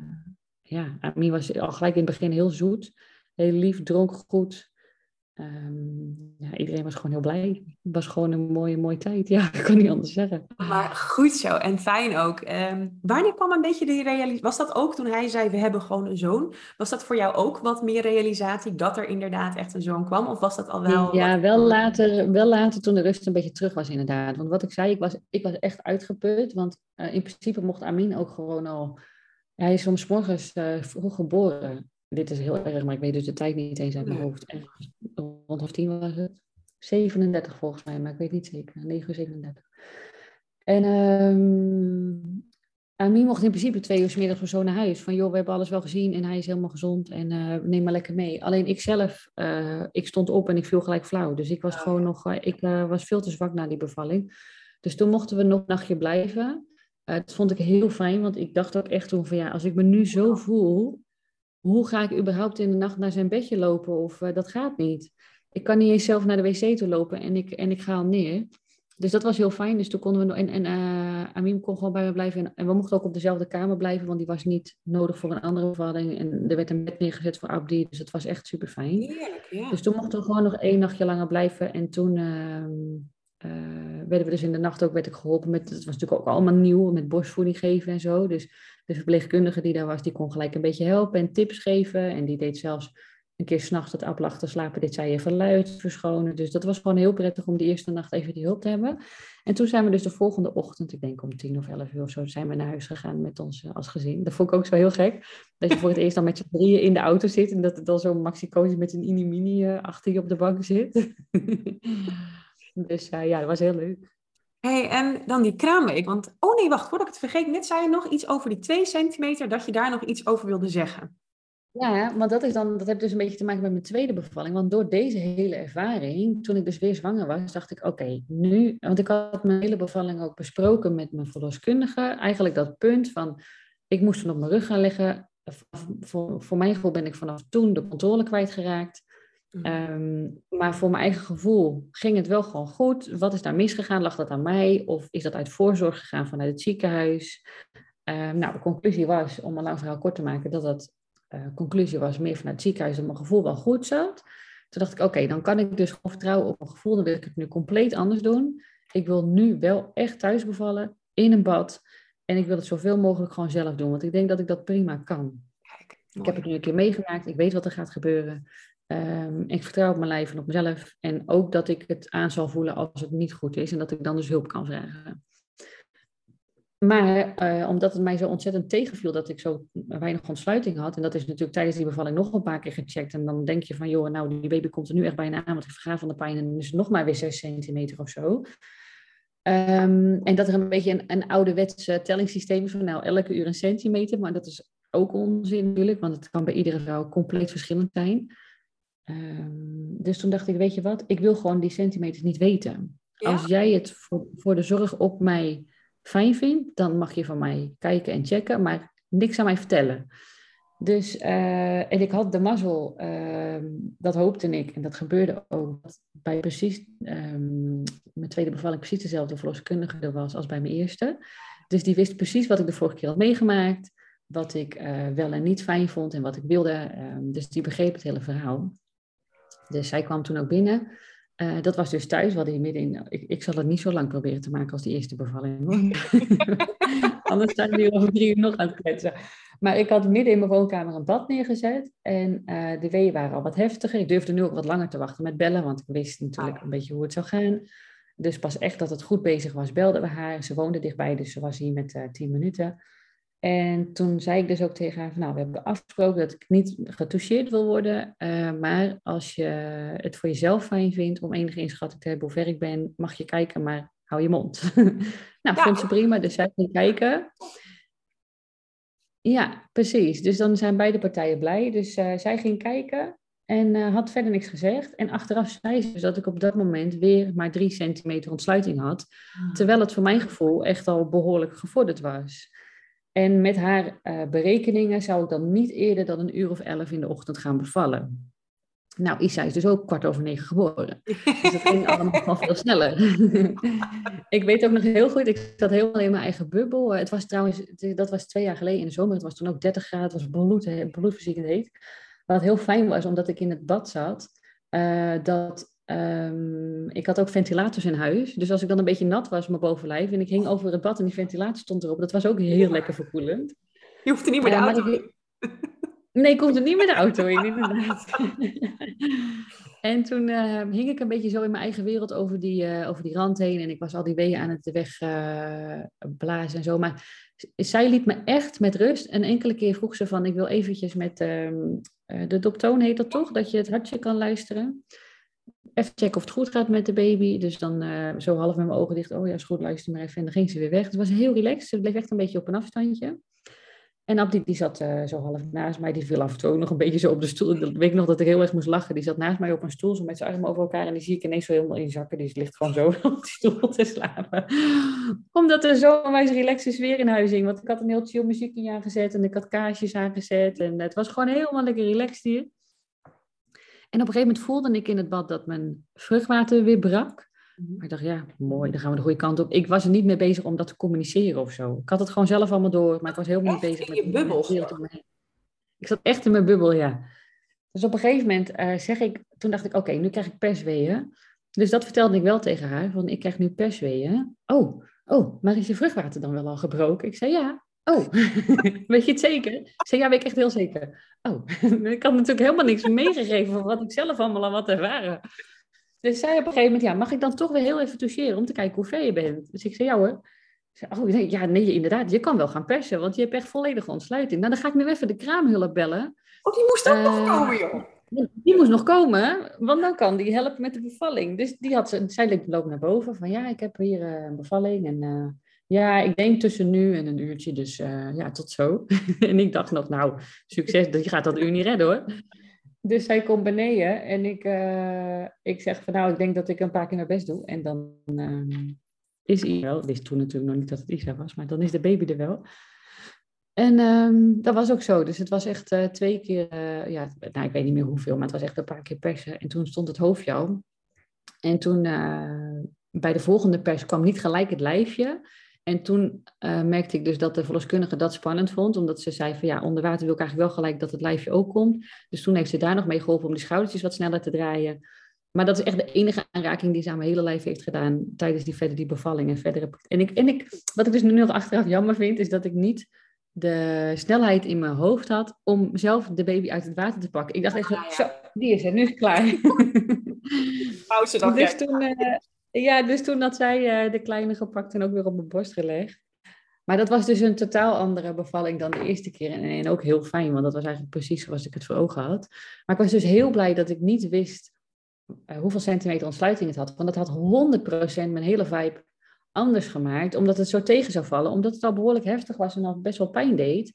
ja, Amin was al gelijk in het begin heel zoet, heel lief, dronk goed. Um, ja, iedereen was gewoon heel blij. Het was gewoon een mooie, mooie tijd. Ja, ik kan niet anders zeggen. Maar goed zo en fijn ook. Um, wanneer kwam een beetje de realisatie? Was dat ook toen hij zei: We hebben gewoon een zoon? Was dat voor jou ook wat meer realisatie dat er inderdaad echt een zoon kwam? Of was dat al wel. Ja, wel later, wel later toen de rust een beetje terug was, inderdaad. Want wat ik zei, ik was, ik was echt uitgeput. Want uh, in principe mocht Amin ook gewoon al. Hij is soms morgens uh, vroeg geboren dit is heel erg, maar ik weet dus de tijd niet eens uit mijn hoofd. En rond half tien was het. 37 volgens mij, maar ik weet niet zeker. 9 uur 37. En um, Amin mocht in principe twee uur s middags of zo naar huis. Van joh, we hebben alles wel gezien en hij is helemaal gezond en uh, neem maar lekker mee. Alleen ik zelf, uh, ik stond op en ik viel gelijk flauw. Dus ik was gewoon nog, uh, ik was veel te zwak na die bevalling. Dus toen mochten we nog een nachtje blijven. dat vond ik heel fijn, want ik dacht ook echt toen van ja, als ik me nu zo voel, hoe ga ik überhaupt in de nacht naar zijn bedje lopen? Of uh, dat gaat niet. Ik kan niet eens zelf naar de wc toe lopen en ik, en ik ga al neer. Dus dat was heel fijn. Dus toen konden we. En, en uh, Amim kon gewoon bij me blijven. En, en, we mochten ook op dezelfde kamer blijven, want die was niet nodig voor een andere bevalling. En er werd een bed neergezet voor Abdi. Dus het was echt super fijn. ja. Dus toen mochten we gewoon nog één nachtje langer blijven. En toen. Uh, uh, werden we dus in de nacht ook werd ik geholpen met, het was natuurlijk ook allemaal nieuw, met borstvoeding geven en zo. Dus de verpleegkundige die daar was, die kon gelijk een beetje helpen en tips geven. En die deed zelfs een keer s'nachts het appel te slapen, dit zei even luid verschonen. Dus dat was gewoon heel prettig om die eerste nacht even die hulp te hebben. En toen zijn we dus de volgende ochtend, ik denk om tien of elf uur of zo, zijn we naar huis gegaan met ons eh, als gezin. Dat vond ik ook zo heel gek. Dat je voor het eerst dan met z'n drieën in de auto zit en dat er dan zo'n Maxi met een mini-mini uh, achter je op de bank zit. Dus uh, ja, dat was heel leuk. Hey, en dan die kraamweek. Want, oh nee, wacht, voordat ik het vergeet. Net zei je nog iets over die 2 centimeter, dat je daar nog iets over wilde zeggen. Ja, want dat, is dan, dat heeft dus een beetje te maken met mijn tweede bevalling. Want door deze hele ervaring, toen ik dus weer zwanger was, dacht ik, oké, nu... Want ik had mijn hele bevalling ook besproken met mijn verloskundige. Eigenlijk dat punt van, ik moest dan op mijn rug gaan liggen. Voor, voor mijn gevoel ben ik vanaf toen de controle kwijtgeraakt. Um, maar voor mijn eigen gevoel ging het wel gewoon goed. Wat is daar misgegaan? Lag dat aan mij? Of is dat uit voorzorg gegaan vanuit het ziekenhuis? Um, nou, de conclusie was, om een lang verhaal kort te maken, dat dat uh, conclusie was meer vanuit het ziekenhuis dat mijn gevoel wel goed zat. Toen dacht ik, oké, dan kan ik dus gewoon vertrouwen op mijn gevoel. Dan wil ik het nu compleet anders doen. Ik wil nu wel echt thuis bevallen, in een bad. En ik wil het zoveel mogelijk gewoon zelf doen. Want ik denk dat ik dat prima kan. Ik heb het nu een keer meegemaakt. Ik weet wat er gaat gebeuren. Um, ik vertrouw op mijn lijf en op mezelf. En ook dat ik het aan zal voelen als het niet goed is. En dat ik dan dus hulp kan vragen. Maar uh, omdat het mij zo ontzettend tegenviel dat ik zo weinig ontsluiting had. En dat is natuurlijk tijdens die bevalling nog een paar keer gecheckt. En dan denk je van, joh, nou die baby komt er nu echt bijna aan. Want ik verga van de pijn en is nog maar weer 6 centimeter of zo. Um, en dat er een beetje een, een ouderwetse tellingssysteem is van nou elke uur een centimeter. Maar dat is ook onzin natuurlijk, want het kan bij iedere vrouw compleet verschillend zijn. Um, dus toen dacht ik, weet je wat, ik wil gewoon die centimeters niet weten. Als jij het voor, voor de zorg op mij fijn vindt, dan mag je van mij kijken en checken, maar niks aan mij vertellen. Dus, uh, en ik had de mazzel, uh, dat hoopte ik, en dat gebeurde ook, bij precies, um, mijn tweede bevalling precies dezelfde verloskundige er was als bij mijn eerste. Dus die wist precies wat ik de vorige keer had meegemaakt, wat ik uh, wel en niet fijn vond en wat ik wilde. Dus die begreep het hele verhaal. Dus zij kwam toen ook binnen. Uh, dat was dus thuis, wat hij midden in. Ik, ik zal het niet zo lang proberen te maken als die eerste bevalling. Anders zijn we over drie uur nog aan het kletsen. Maar ik had midden in mijn woonkamer een bad neergezet. En uh, de weeën waren al wat heftiger. Ik durfde nu ook wat langer te wachten met bellen, want ik wist natuurlijk een beetje hoe het zou gaan. Dus pas echt dat het goed bezig was, belden we haar. Ze woonde dichtbij, dus ze was hier met uh, tien minuten. En toen zei ik dus ook tegen haar, van, nou, we hebben afgesproken dat ik niet getoucheerd wil worden, uh, maar als je het voor jezelf fijn vindt om enige inschatting te hebben hoe ver ik ben, mag je kijken, maar hou je mond. nou, ja. vond ze prima, dus zij ging kijken. Ja, precies. Dus dan zijn beide partijen blij. Dus uh, zij ging kijken en uh, had verder niks gezegd. En achteraf zei ze dus dat ik op dat moment weer maar drie centimeter ontsluiting had, terwijl het voor mijn gevoel echt al behoorlijk gevorderd was. En met haar uh, berekeningen zou ik dan niet eerder dan een uur of elf in de ochtend gaan bevallen. Nou, Isa is dus ook kwart over negen geboren. Dus dat ging allemaal veel sneller. ik weet ook nog heel goed, ik zat helemaal in mijn eigen bubbel. Het was trouwens, dat was twee jaar geleden in de zomer. Het was toen ook 30 graden, het was bloed, bloedverziekend heet. Wat heel fijn was, omdat ik in het bad zat, uh, dat Um, ik had ook ventilators in huis. Dus als ik dan een beetje nat was, mijn bovenlijf, en ik hing over het bad en die ventilator stond erop, dat was ook heel lekker verkoelend. Je hoeft er niet meer de auto in. Nee, ik hoefde niet meer de auto in, inderdaad. en toen uh, hing ik een beetje zo in mijn eigen wereld over die, uh, over die rand heen. En ik was al die weeën aan het wegblazen uh, en zo. Maar zij liet me echt met rust. En enkele keer vroeg ze van, ik wil eventjes met um, de doptoon heet dat toch? Dat je het hartje kan luisteren even checken of het goed gaat met de baby. Dus dan uh, zo half met mijn ogen dicht. Oh ja, is goed, luister maar even. En dan ging ze weer weg. Het was heel relaxed. Ze bleef echt een beetje op een afstandje. En Abdi die zat uh, zo half naast mij. Die viel af en toe nog een beetje zo op de stoel. Dat weet ik nog dat ik heel erg moest lachen. Die zat naast mij op een stoel, zo met zijn armen over elkaar. En die zie ik ineens zo helemaal inzakken. Die ligt gewoon zo op die stoel te slapen. Omdat er zo een wijze relaxe sfeer in huis hing. Want ik had een heel chill muziekje aangezet. En ik had kaarsjes aangezet. En het was gewoon helemaal lekker relaxed hier. En op een gegeven moment voelde ik in het bad dat mijn vruchtwater weer brak. Mhm. Maar ik dacht, ja, mooi, dan gaan we de goede kant op. Ik was er niet mee bezig om dat te communiceren of zo. Ik had het gewoon zelf allemaal door, maar ik was helemaal niet bezig met... je bubbel? Ik zat echt in mijn bubbel, ja. Dus op een gegeven moment uh, zeg ik, toen dacht ik, oké, okay, nu krijg ik persweeën. Dus dat vertelde ik wel tegen haar, van ik krijg nu persweeën. Oh, oh, maar is je vruchtwater dan wel al gebroken? Ik zei, ja. Oh, weet je het zeker? Zei, ja, weet ik echt heel zeker. Oh, ik had natuurlijk helemaal niks meegegeven van wat ik zelf allemaal al wat ervaren. Dus zei op een gegeven moment, ja, mag ik dan toch weer heel even toucheren om te kijken hoe ver je bent? Dus ik zei, ja hoor. Zei, oh nee, ja, nee, inderdaad, je kan wel gaan persen, want je hebt echt volledige ontsluiting. Nou, dan ga ik nu even de kraamhulp bellen. Oh, die moest ook uh, nog eh, komen, joh. Die moest nog komen, want dan kan die helpen met de bevalling. Dus die had, zij liep loop naar boven van ja, ik heb hier uh, een bevalling en uh, ja, ik denk tussen nu en een uurtje, dus uh, ja, tot zo. en ik dacht nog, nou, succes, je gaat dat uur niet redden hoor. Dus zij komt beneden en ik, ik zeg van nou, ik denk dat ik een paar keer mijn best doe. En dan ehm, is Isa wel, dit is toen natuurlijk nog niet dat het Isa was, maar dan is de baby er wel. En um, dat was ook zo. Dus het was echt uh, twee keer, uh, ja, nou, ik weet niet meer hoeveel, maar het was echt een paar keer persen. En toen stond het hoofdje al. En toen uh, bij de volgende pers kwam niet gelijk het lijfje. En toen merkte ik dus dat de verloskundige dat spannend vond, omdat ze zei van ja, onder water wil ik eigenlijk wel gelijk dat het lijfje ook komt. Dus toen heeft ze daar nog mee geholpen om die schoudertjes wat sneller te draaien. Maar dat is echt de enige aanraking die ze aan mijn hele lijf heeft gedaan tijdens die verder die bevalling. En, verder en, ik, en ik, wat ik dus nu nog achteraf jammer vind, is dat ik niet de snelheid in mijn hoofd had om zelf de baby uit het water te pakken. Ik dacht echt, ah, zo, die is er, nu is het klaar. Pauze dan. Dus toen, uh, ja, dus toen had zij uh, de kleine gepakt en ook weer op mijn borst gelegd. Maar dat was dus een totaal andere bevalling dan de eerste keer. En, ook heel fijn, want dat was eigenlijk precies zoals ik het voor ogen had. Maar ik was dus heel blij dat ik niet wist uh, hoeveel centimeter ontsluiting het had. Want dat had 100% mijn hele vibe anders gemaakt, omdat het zo tegen zou vallen, omdat het al behoorlijk heftig was en al best wel pijn deed,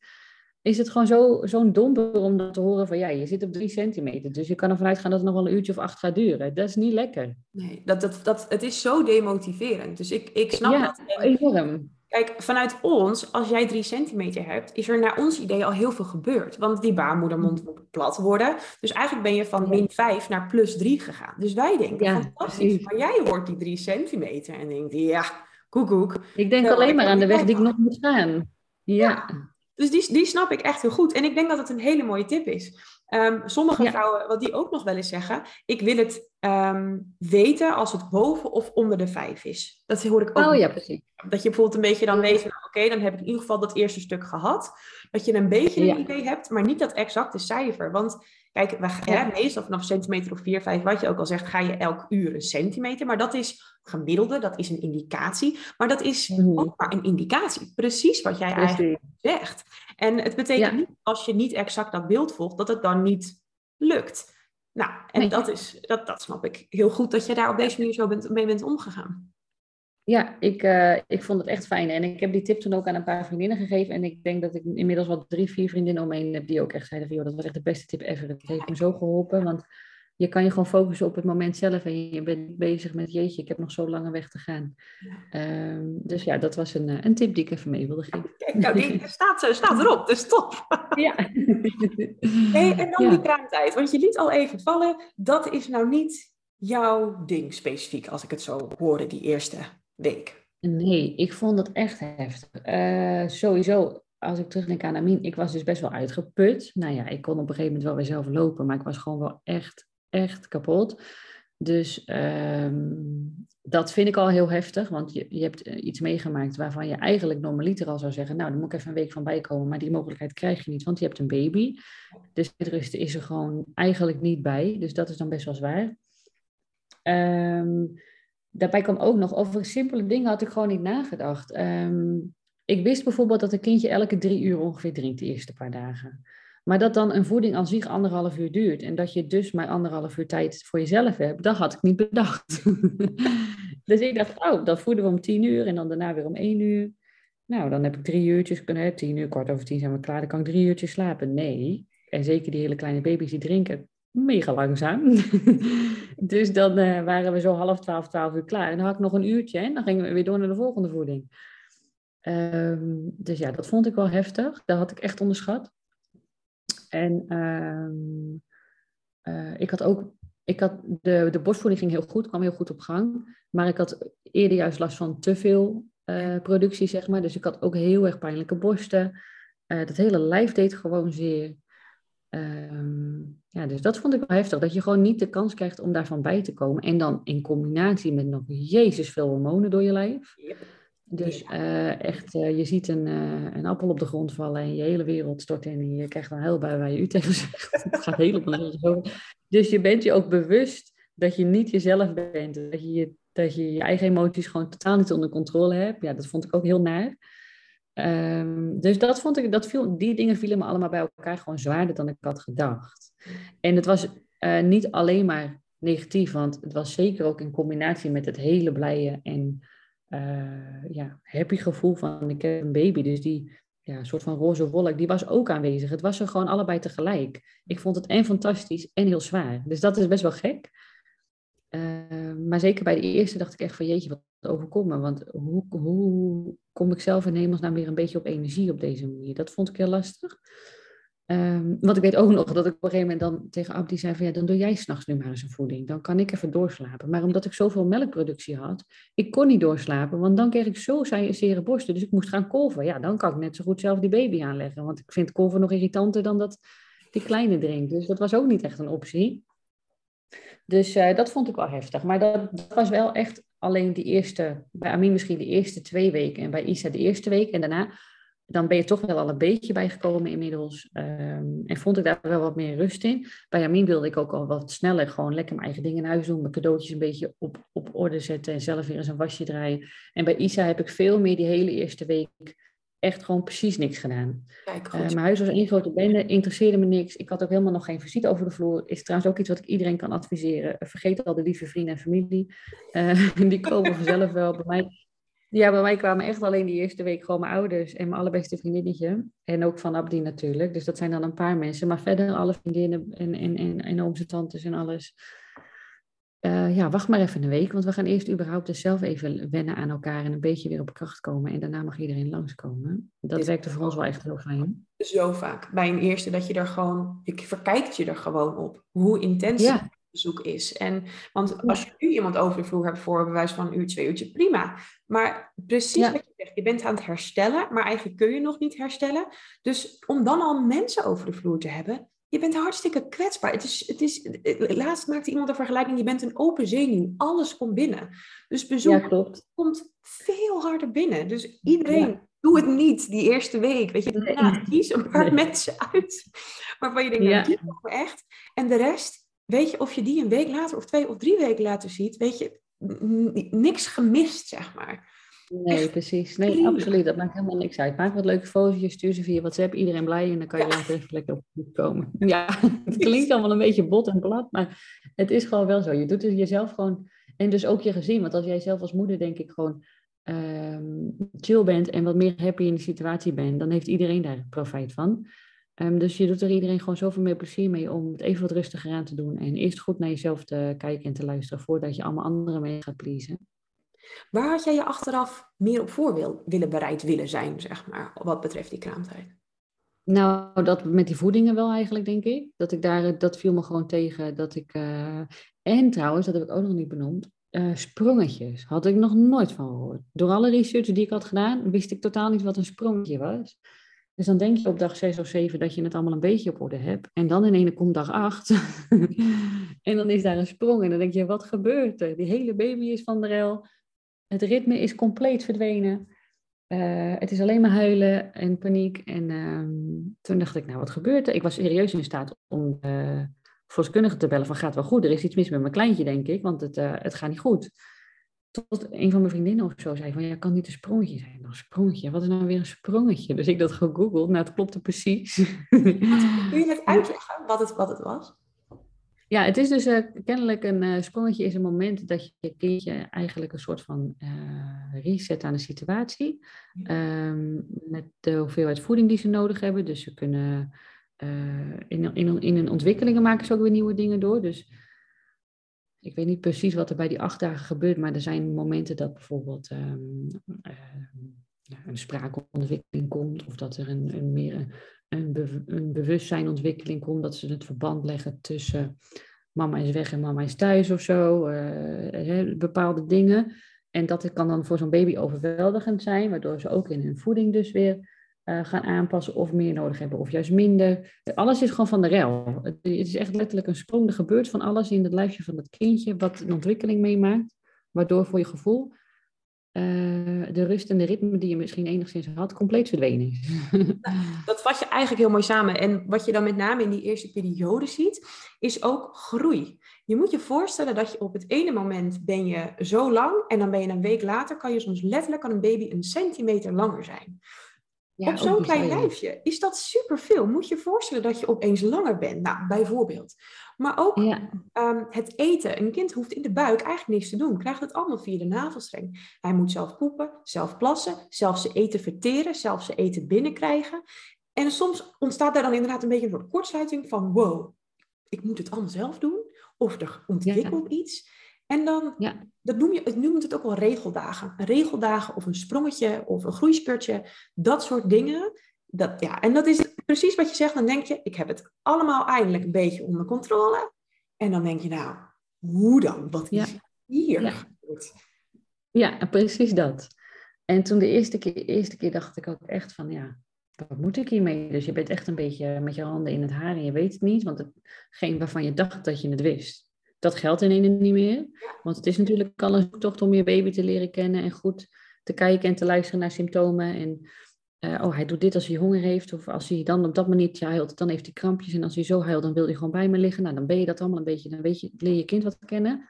is het gewoon zo, zo'n domper om dat te horen van ja, je zit op drie centimeter, dus je kan ervan uitgaan dat het nog wel een uurtje of acht gaat duren. Dat is niet lekker. Nee, dat, dat, dat, het is zo demotiverend. Dus ik, ik snap ja, dat. enorm. Kijk, vanuit ons, als jij drie centimeter hebt, is er naar ons idee al heel veel gebeurd. Want die baarmoedermond moet plat worden. Dus eigenlijk ben je van min 5 naar plus 3 gegaan. Dus wij denken, ja, fantastisch. Precies. Maar jij hoort die drie centimeter en denkt, ja, koekoek. Ik denk alleen maar aan de weg die ik nog moet gaan. Ja. Dus die, die snap ik echt heel goed. En ik denk dat het een hele mooie tip is. Um, sommige vrouwen, wat die ook nog wel eens zeggen, ik wil het um, weten als het boven of onder de vijf is. Dat hoor ik ook. Oh ja, precies. Dat je bijvoorbeeld een beetje dan weet, nou, oké, dan heb ik in ieder geval dat eerste stuk gehad. Dat je een beetje een idee hebt, maar niet dat exacte cijfer. Want kijk, we, ja. hè, meestal vanaf centimeter of 4, 5, wat je ook al zegt, ga je elk uur een centimeter. Maar dat is gemiddelde, dat is een indicatie. Maar dat is mm. ook maar een indicatie. Precies wat jij Precies. eigenlijk zegt. En het betekent niet, als je niet exact dat beeld volgt, dat het dan niet lukt. Nou, en dat, is, dat, dat snap ik heel goed, dat je daar op deze manier zo bent, mee bent omgegaan. Ja, ik, uh, ik vond het echt fijn. En ik heb die tip toen ook aan een paar vriendinnen gegeven. En ik denk dat ik inmiddels wel drie, vier vriendinnen omheen heb die ook echt zeiden van... joh, dat was echt de beste tip ever. Het heeft me zo geholpen, want je kan je gewoon focussen op het moment zelf en je bent bezig met jeetje, ik heb nog zo lange weg te gaan. Um, dus ja, dat was een, eh, een tip die ik even mee wilde geven. Kijk, nou, die staat, staat erop, dus top. Ja. Hey, en dan ja. die kraamtijd, want je liet al even vallen, dat is nou niet jouw ding specifiek, als ik het zo hoorde, die eerste week. Nee, ik vond het echt heftig. Uh, sowieso, als ik terugdenk aan Amin, ik was dus best wel uitgeput. Nou ja, ik kon op een gegeven moment wel weer zelf lopen, maar ik was gewoon wel echt echt kapot. Dus um, dat vind ik al heel heftig, want je, je hebt eh, iets meegemaakt waarvan je eigenlijk normaliter al zou zeggen, nou, dan moet ik even een week van bijkomen, maar die mogelijkheid krijg je niet, want je hebt een baby. Dus de rust is er gewoon eigenlijk niet bij, dus dat is dan best wel zwaar. Um, daarbij kwam ook nog, over simpele dingen had ik gewoon niet nagedacht. Um, ik wist bijvoorbeeld dat een kindje elke drie uur ongeveer drinkt de eerste paar dagen. Maar dat dan een voeding aan zich anderhalf uur duurt en dat je dus maar anderhalf uur tijd voor jezelf hebt, dat had ik niet bedacht. dus ik dacht, oh, dan voeden we om tien uur en dan daarna weer om één uur. Nou, dan heb ik drie uurtjes kunnen, tien uur, kwart over tien zijn we klaar, dan kan ik drie uurtjes slapen. Nee, en zeker die hele kleine baby's die drinken mega langzaam. dus dan uh, waren we zo half twaalf, twaalf uur klaar. En dan had ik nog een uurtje en dan gingen we weer door naar de volgende voeding. Um, dus ja, dat vond ik wel heftig. Dat had ik echt onderschat. En uh, uh, ik had ook, ik had, de, de borstvoeding ging heel goed, kwam heel goed op gang. Maar ik had eerder juist last van te veel uh, productie, zeg maar. Dus ik had ook heel erg pijnlijke borsten. Uh, dat hele lijf deed gewoon zeer. Um, ja, dus dat vond ik wel heftig. Dat je gewoon niet de kans krijgt om daarvan bij te komen. En dan in combinatie met nog jezus veel hormonen door je lijf. Yep. Dus uh, echt, uh, je ziet een, uh, een appel op de grond vallen en je hele wereld stort in en je krijgt een huilbui waar je u tegen zegt. Het gaat helemaal nergens over. Dus je bent je ook bewust dat je niet jezelf bent. Dat je, dat je je eigen emoties gewoon totaal niet onder controle hebt. Ja, dat vond ik ook heel naar. Um, dus dat vond ik, dat viel, die dingen vielen me allemaal bij elkaar gewoon zwaarder dan ik had gedacht. En het was niet alleen maar negatief, want het was zeker ook in combinatie met het hele blije en uh, ja, happy gevoel van ik heb een baby. Dus die ja, soort van roze wolk, die was ook aanwezig. Het was er gewoon allebei tegelijk. Ik vond het en fantastisch en heel zwaar. Dus dat is best wel gek. Uh, maar zeker bij de eerste dacht ik echt van jeetje, wat overkomt me. Want hoe, hoe kom ik zelf in hemelsnaam weer een beetje op energie op deze manier? Dat vond ik heel lastig. Um, want ik weet ook nog dat ik op een gegeven moment dan tegen Abdi zei van ja, dan doe jij s'nachts nu maar eens een voeding. Dan kan ik even doorslapen. Maar omdat ik zoveel melkproductie had, ik kon niet doorslapen, want dan kreeg ik zo zere borsten. Dus ik moest gaan kolven. Ja, dan kan ik net zo goed zelf die baby aanleggen. Want ik vind kolven nog irritanter dan dat die kleine drinkt. Dus dat was ook niet echt een optie. Dus uh, dat vond ik wel heftig. Maar dat, dat, was wel echt alleen die eerste, bij Amin misschien de eerste twee weken en bij Isa de eerste week. En daarna dan ben je toch wel al een beetje bijgekomen inmiddels. Ehm, en vond ik daar wel wat meer rust in. Bij Amin wilde ik ook al wat sneller gewoon lekker mijn eigen dingen in huis doen. Mijn cadeautjes een beetje op, op orde zetten en zelf weer eens een wasje draaien. En bij Isa heb ik veel meer die hele eerste week echt gewoon precies niks gedaan. Kijk, goed. Uh, mijn huis was één grote bende, interesseerde me niks. Ik had ook helemaal nog geen visite over de vloer. Is trouwens ook iets wat ik iedereen kan adviseren. Vergeet al de lieve vrienden en familie. Uh, die komen vanzelf wel. Bij mij ja, bij mij kwamen echt alleen die eerste week gewoon mijn ouders en mijn allerbeste vriendinnetje. En ook van Abdi natuurlijk. Dus dat zijn dan een paar mensen. Maar verder alle vriendinnen en, en, en, en ooms en tantes en alles. Uh, ja, wacht maar even een week. Want we gaan eerst überhaupt dus zelf even wennen aan elkaar. En een beetje weer op kracht komen. En daarna mag iedereen langskomen. Dat werkte voor ons wel echt heel fijn. Zo vaak. Bij een eerste dat je er gewoon... Je verkijkt je er gewoon op. Hoe intens ja bezoek is. En, want als je nu iemand over de vloer hebt voor bewijs van een uur, twee uurtje, prima. Maar precies wat je zegt, je bent aan het herstellen, maar eigenlijk kun je nog niet herstellen. Dus om dan al mensen over de vloer te hebben, je bent hartstikke kwetsbaar. Het is, het is, laatst maakte iemand een vergelijking, je bent een open zenuw, alles komt binnen. Dus bezoek komt veel harder binnen. Dus iedereen... Doe het niet die eerste week. Weet je, kies een paar mensen uit waarvan je denkt, nou, die echt. En de rest, weet je, of je die een week later of twee of drie weken later ziet, weet je, niks gemist, zeg maar. Nee, precies. Nee, absoluut. Dat maakt helemaal niks uit. Maak wat leuke foto's, stuur ze via WhatsApp, iedereen blij en dan kan je ja. later even lekker op komen. Ja, het klinkt allemaal een beetje bot en plat, maar het is gewoon wel zo. Je doet het jezelf gewoon, en dus ook je gezin. Want als jij zelf als moeder denk ik gewoon um, chill bent en wat meer happy in de situatie bent, dan heeft iedereen daar profijt van. Um, dus je doet er iedereen gewoon zoveel meer plezier mee om het even wat rustiger aan te doen. En eerst goed naar jezelf te kijken en te luisteren voordat je allemaal anderen mee gaat pleasen. Waar had jij je achteraf meer op voor wil, willen bereid willen zijn, zeg maar, wat betreft die kraamtijd? Nou, dat met die voedingen wel eigenlijk, denk ik. Dat ik daar, dat viel me gewoon tegen. Dat ik, uh, en trouwens, dat heb ik ook nog niet benoemd, uh, sprongetjes. Had ik nog nooit van gehoord. Door alle research die ik had gedaan, wist ik totaal niet wat een sprongetje was. Dus dan denk je op dag 6 of 7 dat je het allemaal een beetje op orde hebt. En dan in ene komt dag 8. en dan is daar een sprong. En dan denk je, wat gebeurt er? Die hele baby is van de rel. Het ritme is compleet verdwenen. Uh, het is alleen maar huilen en paniek. En uh, toen dacht ik, nou wat gebeurt er? Ik was serieus in staat om uh, volkskundige te bellen van gaat wel goed. Er is iets mis met mijn kleintje, denk ik, want het, uh, het gaat niet goed. Tot een van mijn vriendinnen of zo zei van, ja, kan niet een sprongetje zijn. Een sprongetje, wat is nou weer een sprongetje? Dus ik dat gegoogeld, nou het klopte precies. Kun je het uitleggen wat het, wat het was? Ja, het is dus uh, kennelijk een uh, sprongetje is een moment dat je je kindje eigenlijk een soort van uh, reset aan de situatie. Um, met de hoeveelheid voeding die ze nodig hebben. Dus ze kunnen in, in, in hun ontwikkelingen maken ze ook weer nieuwe dingen door. Dus ik weet niet precies wat er bij die acht dagen gebeurt, maar er zijn momenten dat bijvoorbeeld um, uh, een spraakontwikkeling komt, of dat er een, een meer een, be, een bewustzijnontwikkeling komt, dat ze het verband leggen tussen mama is weg en mama is thuis of zo, uh, bepaalde dingen. En dat kan dan voor zo'n baby overweldigend zijn, waardoor ze ook in hun voeding dus weer uh, gaan aanpassen of meer nodig hebben of juist minder. Alles is gewoon van de rel. Het, is echt letterlijk een sprong. Er gebeurt van alles in het lijfje van het kindje wat een ontwikkeling meemaakt, waardoor voor je gevoel uh, de rust en de ritme die je misschien enigszins had, compleet verdwenen is. Dat vat je eigenlijk heel mooi samen. En wat je dan met name in die eerste periode ziet, is ook groei. Je moet je voorstellen dat je op het ene moment ben je zo lang en dan ben je een week later, kan je soms letterlijk, kan een baby een centimeter langer zijn. Op zo'n klein lijfje is dat superveel. Moet je je voorstellen dat je opeens langer bent, nou, bijvoorbeeld. Maar ook ehm, het eten. Een kind hoeft in de buik eigenlijk niks te doen. Krijgt het allemaal via de navelstreng. Hij moet zelf poepen, zelf plassen, zelf zijn eten verteren, zelf zijn eten binnenkrijgen. En soms ontstaat daar dan inderdaad een beetje een soort kortsluiting van... wow, ik moet het allemaal zelf doen. Of er ontwikkelt iets. En dan, ja. dat noem je, het noemt het ook wel regeldagen. regeldagen of een sprongetje of een groeispurtje. Dat soort dingen. Dat, ja, en dat is precies wat je zegt. Dan denk je, ik heb het allemaal eindelijk een beetje onder controle. En dan denk je, nou, hoe dan? Wat is hier ja. Ja, precies dat. En toen de eerste keer, eerste keer dacht ik ook echt van, ja, wat moet ik hiermee? Dus je bent echt een beetje met je handen in het haar en je weet het niet. Want hetgeen waarvan je dacht dat je het wist, dat geldt ineens niet meer. Want het is natuurlijk al een zoektocht om je baby te leren kennen en goed te kijken en te luisteren naar symptomen. En uh, oh, hij doet dit als hij honger heeft. Of als hij dan op dat manier huilt, dan heeft hij krampjes. En als hij zo huilt, dan wil hij gewoon bij me liggen. Nou, dan ben je dat allemaal een beetje, dan weet je, leer je kind wat kennen.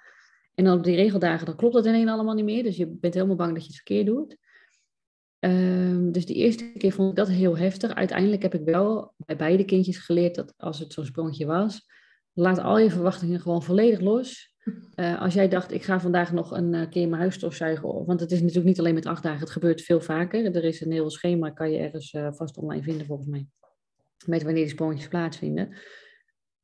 En dan op die regeldagen, dan klopt dat ineens allemaal niet meer. Dus je bent helemaal bang dat je het verkeerd doet. Um, dus die eerste keer vond ik dat heel heftig. Uiteindelijk heb ik wel bij beide kindjes geleerd dat als het zo'n sprongetje was, laat al je verwachtingen gewoon volledig los. Uh, als jij dacht, ik ga vandaag nog een uh, keer mijn huis stofzuigen, want het is natuurlijk niet alleen met acht dagen, het gebeurt veel vaker. Er is een heel schema, kan je ergens uh, vast online vinden volgens mij, met wanneer die sprongetjes plaatsvinden.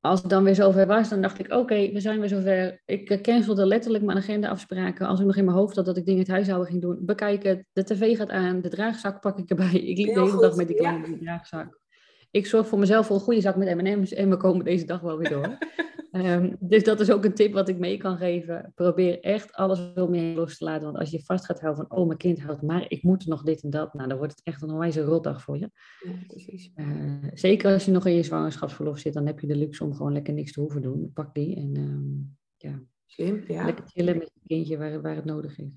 Als het dan weer zover was, dan dacht ik, oké, we zijn weer zover. Ik cancelde letterlijk mijn agendaafspraken. Als ik nog in mijn hoofd had dat ik dingen het huishouden ging doen, bekijken, de tv gaat aan, de draagzak pak ik erbij. Ik liep de hele dag met die kleine draagzak ik zorg voor mezelf voor een goede zak met M&M's en we komen deze dag wel weer door. Ehm, dus dat is ook een tip wat ik mee kan geven. Probeer echt alles om je los te laten. Want als je vast gaat houden van, oh, mijn kind houdt maar, ik moet nog dit en dat. Nou, dan wordt het echt een onwijze rotdag voor je. Ja, precies. Uh, zeker als je nog in je zwangerschapsverlof zit, dan heb je de luxe om gewoon lekker niks te hoeven doen. Pak die en um, ja. Slim, ja. Lekker chillen met je kindje waar, waar het nodig is.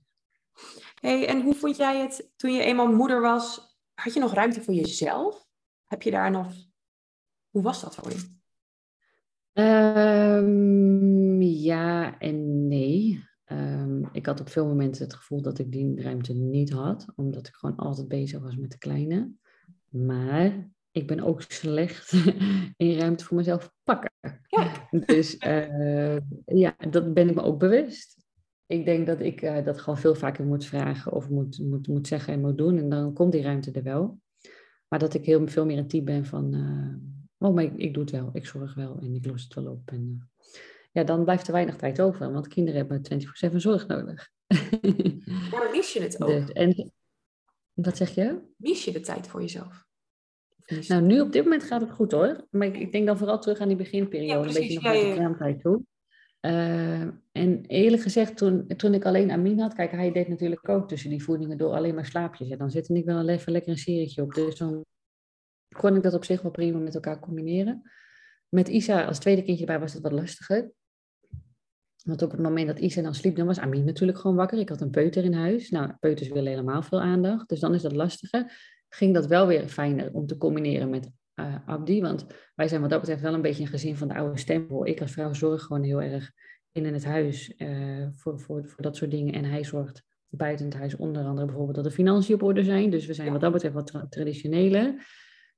hey, en hoe vond jij het toen je eenmaal moeder was? Had je nog ruimte voor jezelf? Heb je daar nog... Hoe was dat voor je? Um, ja en nee. Um, ik had op veel momenten het gevoel dat ik die ruimte niet had, omdat ik gewoon altijd bezig was met de kleine. Maar ik ben ook slecht in ruimte voor mezelf pakken. Ja. Dus uh, ja, dat ben ik me ook bewust. Ik denk dat ik uh, dat gewoon veel vaker moet vragen of moet, moet, moet zeggen en moet doen. En dan komt die ruimte er wel. Maar dat ik heel veel meer een type ben van, uh, oh, maar ik, ik, doe het wel, ik zorg wel en ik los het wel op. En uh, ja, dan blijft er weinig tijd over, want kinderen hebben 24-7 zorg nodig. ja, mis je het ook? Dus, en, wat zeg je? Mis je de tijd voor jezelf? Nou, nu op dit moment gaat het goed hoor. Maar ik, ik denk dan vooral terug aan die beginperiode, een beetje nog naar de kraamtijd toe. Uh, en eerlijk gezegd, toen, toen ik alleen Amin had, kijk, hij deed natuurlijk ook tussen die voedingen door alleen maar slaapjes. En dan zette ik wel even lekker een serietje op. Dus dan kon ik dat op zich wel prima met elkaar combineren. Met Isa als tweede kindje erbij was het wat lastiger. Want op het moment dat Isa dan sliep, dan was Amin natuurlijk gewoon wakker. Ik had een peuter in huis. Nou, peuters willen helemaal veel aandacht. Dus dan is dat lastiger. Ging dat wel weer fijner om te combineren met uh, Abdi. Want wij zijn wat dat betreft wel een beetje een gezin van de oude stempel. Ik als vrouw zorg gewoon heel erg in het huis uh, voor, voor, voor dat soort dingen. En hij zorgt buiten het huis onder andere bijvoorbeeld dat de financiën op orde zijn. Dus we zijn wat dat betreft wat tra traditionele.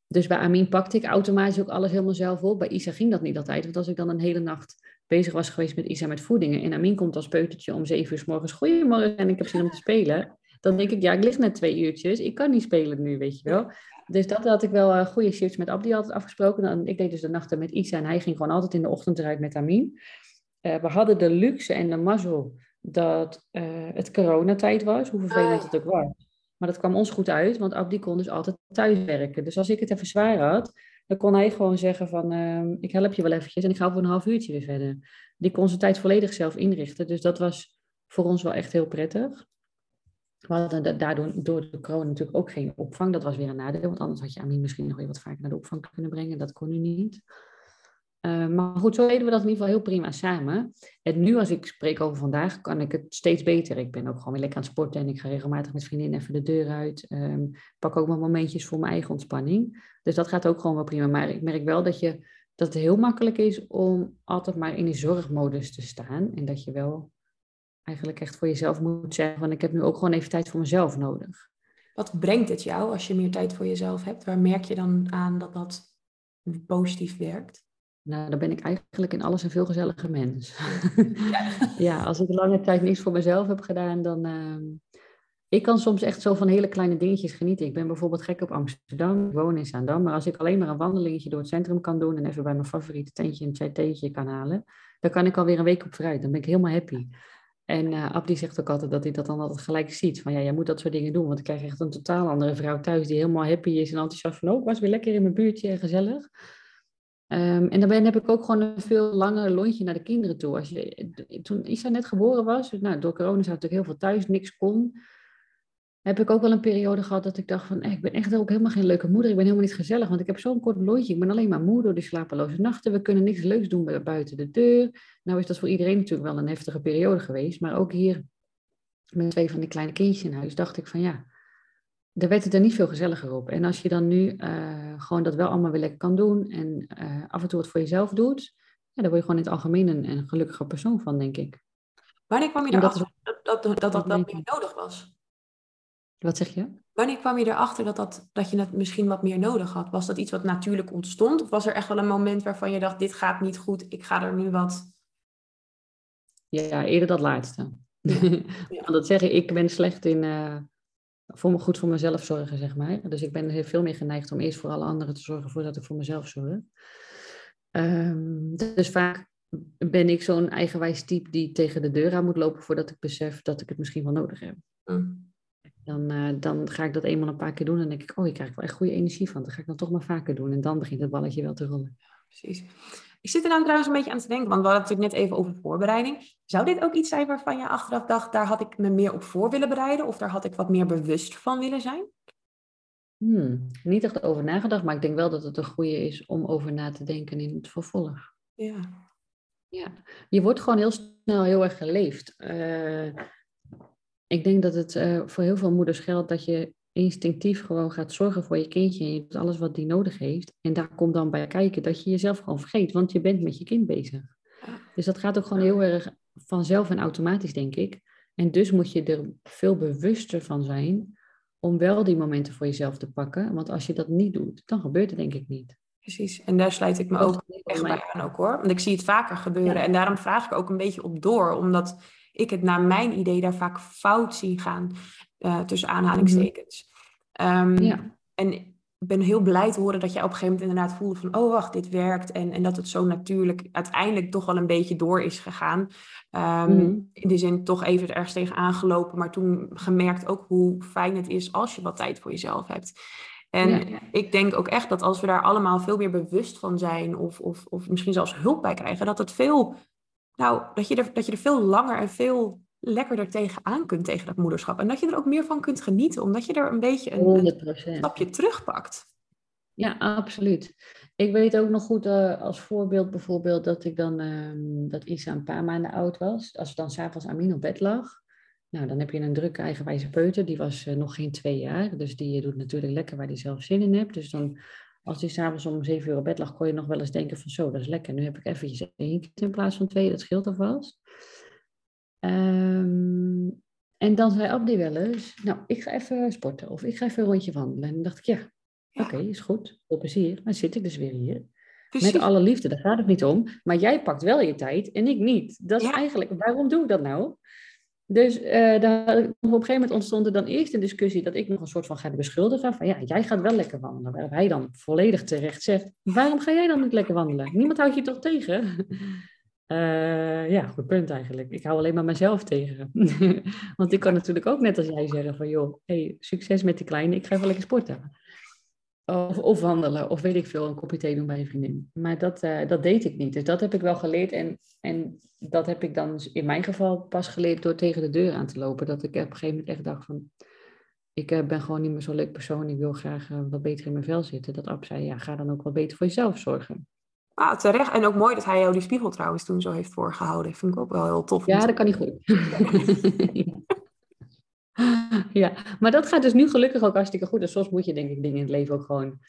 Dus bij Amin pakte ik automatisch ook alles helemaal zelf op. Bij Isa ging dat niet altijd. Want als ik dan een hele nacht bezig was geweest met Isa met voedingen. En Amin komt als peutertje om zeven uur s morgens. Goedemorgen en ik heb zin om te spelen. Dan denk ik, ja, ik lig net twee uurtjes. Ik kan niet spelen nu, weet je wel. Dus dat had ik wel uh, goede shifts met Abdi altijd afgesproken. Dan, ik deed dus de nachten met Isa en hij ging gewoon altijd in de ochtend eruit met Amin. Uh, we hadden de luxe en de mazzel dat uh, het coronatijd was, hoe vervelend het ook was. Maar dat kwam ons goed uit, want Abdi kon dus altijd thuiswerken. Dus als ik het even zwaar had, dan kon hij gewoon zeggen van, uh, ik help je wel eventjes en ik ga voor een half uurtje weer verder. Die kon zijn tijd volledig zelf inrichten. Dus dat was voor ons wel echt heel prettig. We hadden daardoor door de corona natuurlijk ook geen opvang. Dat was weer een nadeel, want anders had je Amin misschien nog weer wat vaker naar de opvang kunnen brengen. Dat kon nu niet. Uh, maar goed, zo deden we dat in ieder geval heel prima samen. En nu als ik spreek over vandaag, kan ik het steeds beter. Ik ben ook gewoon weer lekker aan het sporten en ik ga regelmatig met vriendinnen even de deur uit. Um, pak ook wel momentjes voor mijn eigen ontspanning. Dus dat gaat ook gewoon wel prima. Maar ik merk wel dat, je, dat het heel makkelijk is om altijd maar in die zorgmodus te staan. En dat je wel eigenlijk echt voor jezelf moet zeggen van ik heb nu ook gewoon even tijd voor mezelf nodig. Wat brengt het jou als je meer tijd voor jezelf hebt? Waar merk je dan aan dat dat positief werkt? Nou, dan ben ik eigenlijk in alles een veel gezelliger mens. Ja, ja als ik lange tijd niets voor mezelf heb gedaan, dan... Uh, ik kan soms echt zo van hele kleine dingetjes genieten. Ik ben bijvoorbeeld gek op Amsterdam, ik woon in Zaandam. Maar als ik alleen maar een wandelingetje door het centrum kan doen... en even bij mijn favoriete tentje een theetje kan halen... dan kan ik alweer een week op vooruit. Dan ben ik helemaal happy. En uh, Abdi zegt ook altijd dat hij dat dan altijd gelijk ziet. Van ja, jij moet dat soort dingen doen. Want ik krijg echt een totaal andere vrouw thuis die helemaal happy is en enthousiast van... oh, was weer lekker in mijn buurtje en gezellig. Um, en dan ben, heb ik ook gewoon een veel langer lontje naar de kinderen toe. Als je, toen Isa net geboren was, nou, door corona zat natuurlijk heel veel thuis, niks kon. Heb ik ook wel een periode gehad dat ik dacht van, eh, ik ben echt ook helemaal geen leuke moeder. Ik ben helemaal niet gezellig, want ik heb zo'n kort lontje. Ik ben alleen maar moe door die slapeloze nachten. We kunnen niks leuks doen buiten de deur. Nou is dat voor iedereen natuurlijk wel een heftige periode geweest. Maar ook hier met twee van die kleine kindjes in huis dacht ik van ja, daar werd het er niet veel gezelliger op. En als je dan nu uh, gewoon dat wel allemaal weer lekker kan doen en uh, af en toe wat voor jezelf doet, ja, dan word je gewoon in het algemeen een, een gelukkiger persoon van, denk ik. Wanneer kwam je erachter dat dat, dat, dat, dat, dat meer nodig was? Wat zeg je? Wanneer kwam je erachter dat, dat, dat je het misschien wat meer nodig had? Was dat iets wat natuurlijk ontstond? Of was er echt wel een moment waarvan je dacht, dit gaat niet goed, ik ga er nu wat... Ja, eerder dat laatste. Ja. ja. dat zeggen, ik ben slecht in... Uh voor me goed voor mezelf zorgen, zeg maar. Dus ik ben veel meer geneigd om eerst voor alle anderen te zorgen voordat ik voor mezelf zorg. Um, dus vaak ben ik zo'n eigenwijs type die tegen de deur aan moet lopen voordat ik besef dat ik het misschien wel nodig heb. Mm. Dan, uh, dan ga ik dat eenmaal een paar keer doen en denk ik, oh, ik krijg wel echt goede energie van. Dan ga ik dan toch maar vaker doen en dan begint het balletje wel te rollen. Precies. Ik zit er dan trouwens een beetje aan te denken, want we hadden het net even over voorbereiding. Zou dit ook iets zijn waarvan je achteraf dacht, daar had ik me meer op voor willen bereiden of daar had ik wat meer bewust van willen zijn? Hmm, niet echt over nagedacht, maar ik denk wel dat het een goede is om over na te denken in het vervolg. Ja. Ja, je wordt gewoon heel snel heel erg geleefd. Uh, ik denk dat het uh, voor heel veel moeders geldt dat je instinctief gewoon gaat zorgen voor je kindje en je doet alles wat die nodig heeft. En daar komt dan bij kijken dat je jezelf gewoon vergeet, want je bent met je kind bezig. Dus dat gaat ook gewoon heel erg vanzelf en automatisch, denk ik. En dus moet je er veel bewuster van zijn om wel die momenten voor jezelf te pakken. Want als je dat niet doet, dan gebeurt het denk ik niet. Precies, en daar sluit ik me ook echt bij aan ook hoor. Want ik zie het vaker gebeuren en daarom vraag ik ook een beetje op door. Omdat ik het naar mijn idee daar vaak fout zie gaan. Uh, tussen aanhalingstekens. Um, ja. En ik ben heel blij te horen dat jij op een gegeven moment inderdaad voelde van, oh wacht, dit werkt. En, en dat het zo natuurlijk uiteindelijk toch wel een beetje door is gegaan. Um, In de zin toch even er ergens tegen aangelopen, maar toen gemerkt ook hoe fijn het is als je wat tijd voor jezelf hebt. En ik denk ook echt dat als we daar allemaal veel meer bewust van zijn, of, of, of misschien zelfs hulp bij krijgen, dat het veel, nou, dat je er, dat je er veel langer en veel lekkerder tegenaan kunt tegen dat moederschap. En dat je er ook meer van kunt genieten, omdat je er een beetje een, een stapje terugpakt. Ja, absoluut. Ik weet ook nog goed uh, als voorbeeld bijvoorbeeld dat ik dan, uh, dat Isa een paar maanden oud was. Als dan s'avonds Amin op bed lag. Nou, dan heb je een drukke eigenwijze peuter. Die was uh, nog geen twee jaar. Dus die doet natuurlijk lekker waar hij zelf zin in hebt. Dus dan, als hij s'avonds om zeven uur op bed lag, kon je nog wel eens denken van zo, dat is lekker. Nu heb ik eventjes één kind in plaats van twee. Dat scheelt alvast. Um, en dan zei Abdi wel eens, nou, ik ga even sporten of ik ga even een rondje wandelen. En dan dacht ik, ja, oké, is goed, veel plezier. Dan zit ik dus weer hier. Met alle liefde, daar gaat het niet om. Maar jij pakt wel je tijd en ik niet. Dat is eigenlijk, waarom doe ik dat nou? Dus uh, daar, op een gegeven moment ontstond er dan eerst een discussie dat ik nog een soort van ga beschuldigen. Van ja, jij gaat wel lekker wandelen. Waarop hij dan volledig terecht zegt, waarom ga jij dan niet lekker wandelen? Niemand houdt je toch tegen? Uh, ja, goed punt eigenlijk. Ik hou alleen maar mezelf tegen. Want ik kan natuurlijk ook net als jij zeggen van joh, hey, succes met die kleine, ik ga even lekker sporten. Of, of wandelen, of weet ik veel, een kopje thee doen bij een vriendin. Maar dat, uh, dat deed ik niet. Dus dat heb ik wel geleerd. En, en dat heb ik dan in mijn geval pas geleerd door tegen de deur aan te lopen. Dat ik op een gegeven moment echt dacht van, ik uh, ben gewoon niet meer zo'n leuk persoon. Ik wil graag wat beter in mijn vel zitten. Dat Ab zei, ja, ga dan ook wat beter voor jezelf zorgen. Ah, terecht. En ook mooi dat hij jou die spiegel trouwens toen zo heeft voorgehouden. Vind ik ook wel heel tof. Ja, dat kan niet goed. ja, maar dat gaat dus nu gelukkig ook hartstikke goed. En soms moet je denk ik dingen in het leven ook gewoon...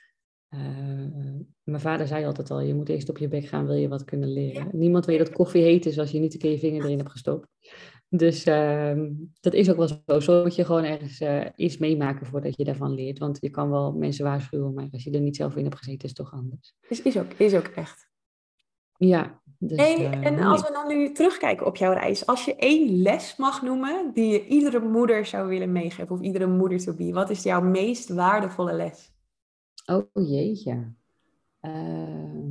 Uh, mijn vader zei altijd al, je moet eerst op je bek gaan, wil je wat kunnen leren. Niemand weet dat koffie heet is als je niet een keer je vinger erin hebt gestopt. Dus ehm, dat is ook wel zo. Zo moet je gewoon ergens uh, iets meemaken voordat je daarvan leert. Want je kan wel mensen waarschuwen, maar als je er niet zelf in hebt gezeten, is het toch anders. Is, is, ook, is ook echt. Ja. Dus, en als we dan nu terugkijken op jouw reis, als je één les mag noemen die je iedere moeder zou willen meegeven, of iedere moeder to be, wat is jouw meest waardevolle les? Oh jeetje. Ehm,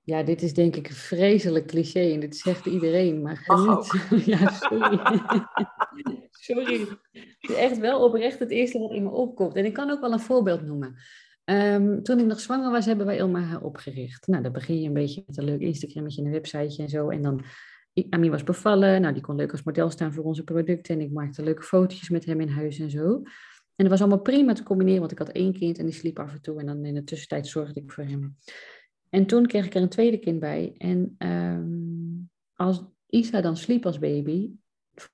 ja, dit is denk ik een vreselijk cliché en dit zegt iedereen, maar geniet. ja, sorry. sorry. Het is echt wel oprecht het eerste wat in me opkomt. En ik kan ook wel een voorbeeld noemen. Ehm, toen ik nog zwanger was, hebben wij Ilma opgericht. Nou, dan begin je een beetje met een leuk Instagrammetje en een websiteje en zo. En dan, Ami was bevallen. Nou, die kon leuk als model staan voor onze producten. En ik maakte leuke fotootjes met hem in huis en zo. En dat was allemaal prima te combineren, want ik had één kind en die sliep af en toe. En dan in de tussentijd zorgde ik voor hem. En toen kreeg ik er een tweede kind bij. En um, als Isa dan sliep als baby,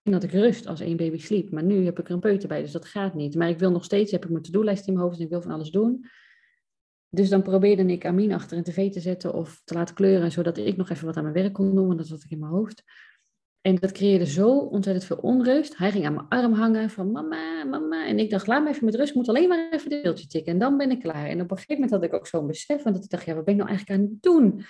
had ik rust als één baby sliep. Maar nu heb ik er een peuter bij, dus dat gaat niet. Maar ik wil nog steeds, heb ik mijn to-do-lijst in mijn hoofd en ik wil van alles doen. Dus dan probeerde ik Amin achter een tv te zetten of te laten kleuren, zodat ik nog even wat aan mijn werk kon doen, want dat zat ik in mijn hoofd. En dat creëerde zo ontzettend veel onrust. Hij ging aan mijn arm hangen van mama, mama. En ik dacht, laat me even met rust. Ik moet alleen maar even de deeltje tikken. En dan ben ik klaar. En op een gegeven moment had ik ook zo'n besef. Want ik dacht, ja, wat ben ik nou eigenlijk aan het doen?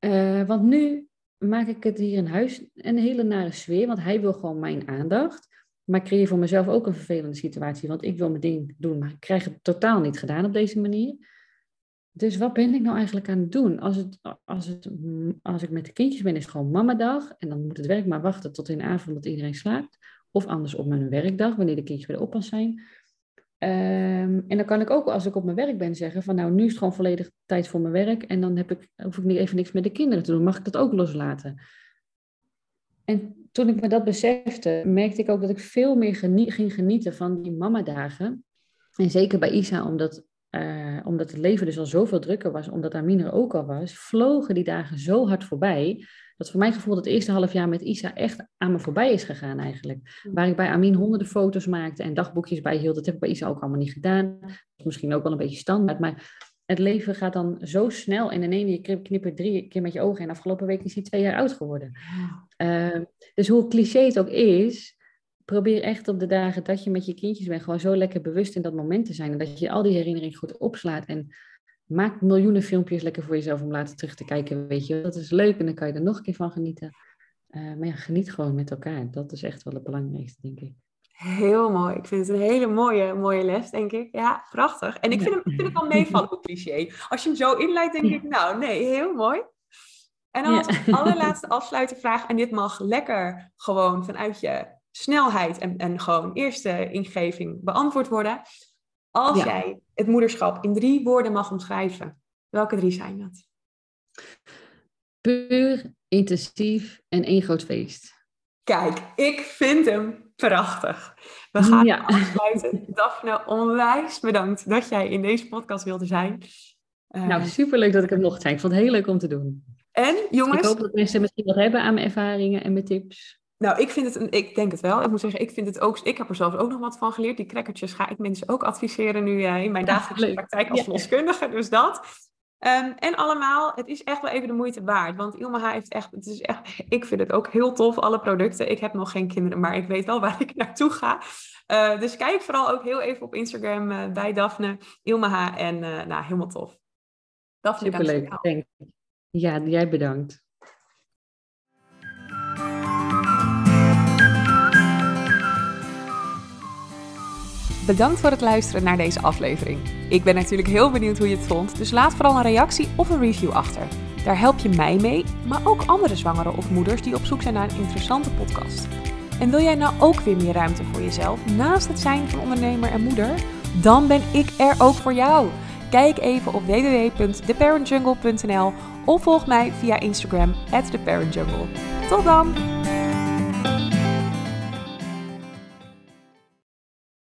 Uh, want nu maak ik het hier in huis een hele nare sfeer. Want hij wil gewoon mijn aandacht. Maar ik creëer voor mezelf ook een vervelende situatie. Want ik wil mijn ding doen, maar ik krijg het totaal niet gedaan op deze manier. Dus wat ben ik nou eigenlijk aan het doen? Als, het, als, ik met de kindjes ben, is het gewoon mamadag. En dan moet het werk maar wachten tot in de avond dat iedereen slaapt. Of anders op mijn werkdag, wanneer de kindjes bij de oppas zijn. Um, en dan kan ik ook, als ik op mijn werk ben, zeggen van nou, nu is het gewoon volledig tijd voor mijn werk. En dan heb ik, hoef ik niet even niks met de kinderen te doen. Mag ik dat ook loslaten? En toen ik me dat besefte, merkte ik ook dat ik veel meer ging genieten van die mamadagen. En zeker bij Isa, omdat uh, omdat het leven dus al zoveel drukker was, omdat Amine er ook al was, vlogen die dagen zo hard voorbij. Dat voor mijn gevoel het eerste half jaar met Isa echt aan me voorbij is gegaan eigenlijk. Waar ik bij Amin honderden foto's maakte en dagboekjes bijhield, dat heb ik bij Isa ook allemaal niet gedaan. Dat is misschien ook wel een beetje standaard, maar het leven gaat dan zo snel en in één je knippert drie keer met je ogen en afgelopen week is hij twee jaar oud geworden. Uh, dus hoe cliché het ook is, probeer echt op de dagen dat je met je kindjes bent, gewoon zo lekker bewust in dat moment te zijn. En dat je al die herinneringen goed opslaat. En maak miljoenen filmpjes lekker voor jezelf om later terug te kijken. Weet je, dat is leuk en dan kan je er nog een keer van genieten. Uh, maar ja, geniet gewoon met elkaar. Dat is echt wel het belangrijkste, denk ik. Heel mooi. Ik vind het een hele mooie, mooie les, denk ik. Ja, prachtig. En ik vind, hem, vind het wel meevallen op cliché. Als je hem zo inleidt, denk ik, nou nee, heel mooi. En dan als allerlaatste afsluitervraag. En dit mag lekker gewoon vanuit je snelheid en, en gewoon eerste ingeving beantwoord worden. Als jij het moederschap in drie woorden mag omschrijven, welke drie zijn dat? Puur, intensief en één groot feest. Kijk, ik vind hem prachtig. We gaan ja. afsluiten. Daphne, onwijs bedankt dat jij in deze podcast wilde zijn. nou, eh, superleuk dat ik het mocht zijn. Ik vond het heel leuk om te doen. En jongens... Ik hoop dat mensen misschien wat hebben aan mijn ervaringen en mijn tips. Nou, ik vind het, een, ik denk het wel. Ik moet zeggen, ik vind het ook, ik heb er zelfs ook nog wat van geleerd. Die crackertjes ga ik mensen ook adviseren nu uh, in mijn dagelijkse praktijk als verloskundige. Dus dat. Um, en allemaal, het is echt wel even de moeite waard. Want Ilmaha heeft echt, het is echt, ik vind het ook heel tof, alle producten. Ik heb nog geen kinderen, maar ik weet wel waar ik naartoe ga. Uh, dus kijk vooral ook heel even op Instagram uh, bij Daphne, Ilmaha en nou, helemaal tof. Daphne, Superleuk, denk Ja, jij bedankt. Bedankt voor het luisteren naar deze aflevering. Ik ben natuurlijk heel benieuwd hoe je het vond, dus laat vooral een reactie of een review achter. Daar help je mij mee, maar ook andere zwangeren of moeders die op zoek zijn naar een interessante podcast. En wil jij nou ook weer meer ruimte voor jezelf naast het zijn van ondernemer en moeder? Dan ben ik er ook voor jou. Kijk even op www.theparentjungle.nl of volg mij via Instagram theparentjungle. Tot dan!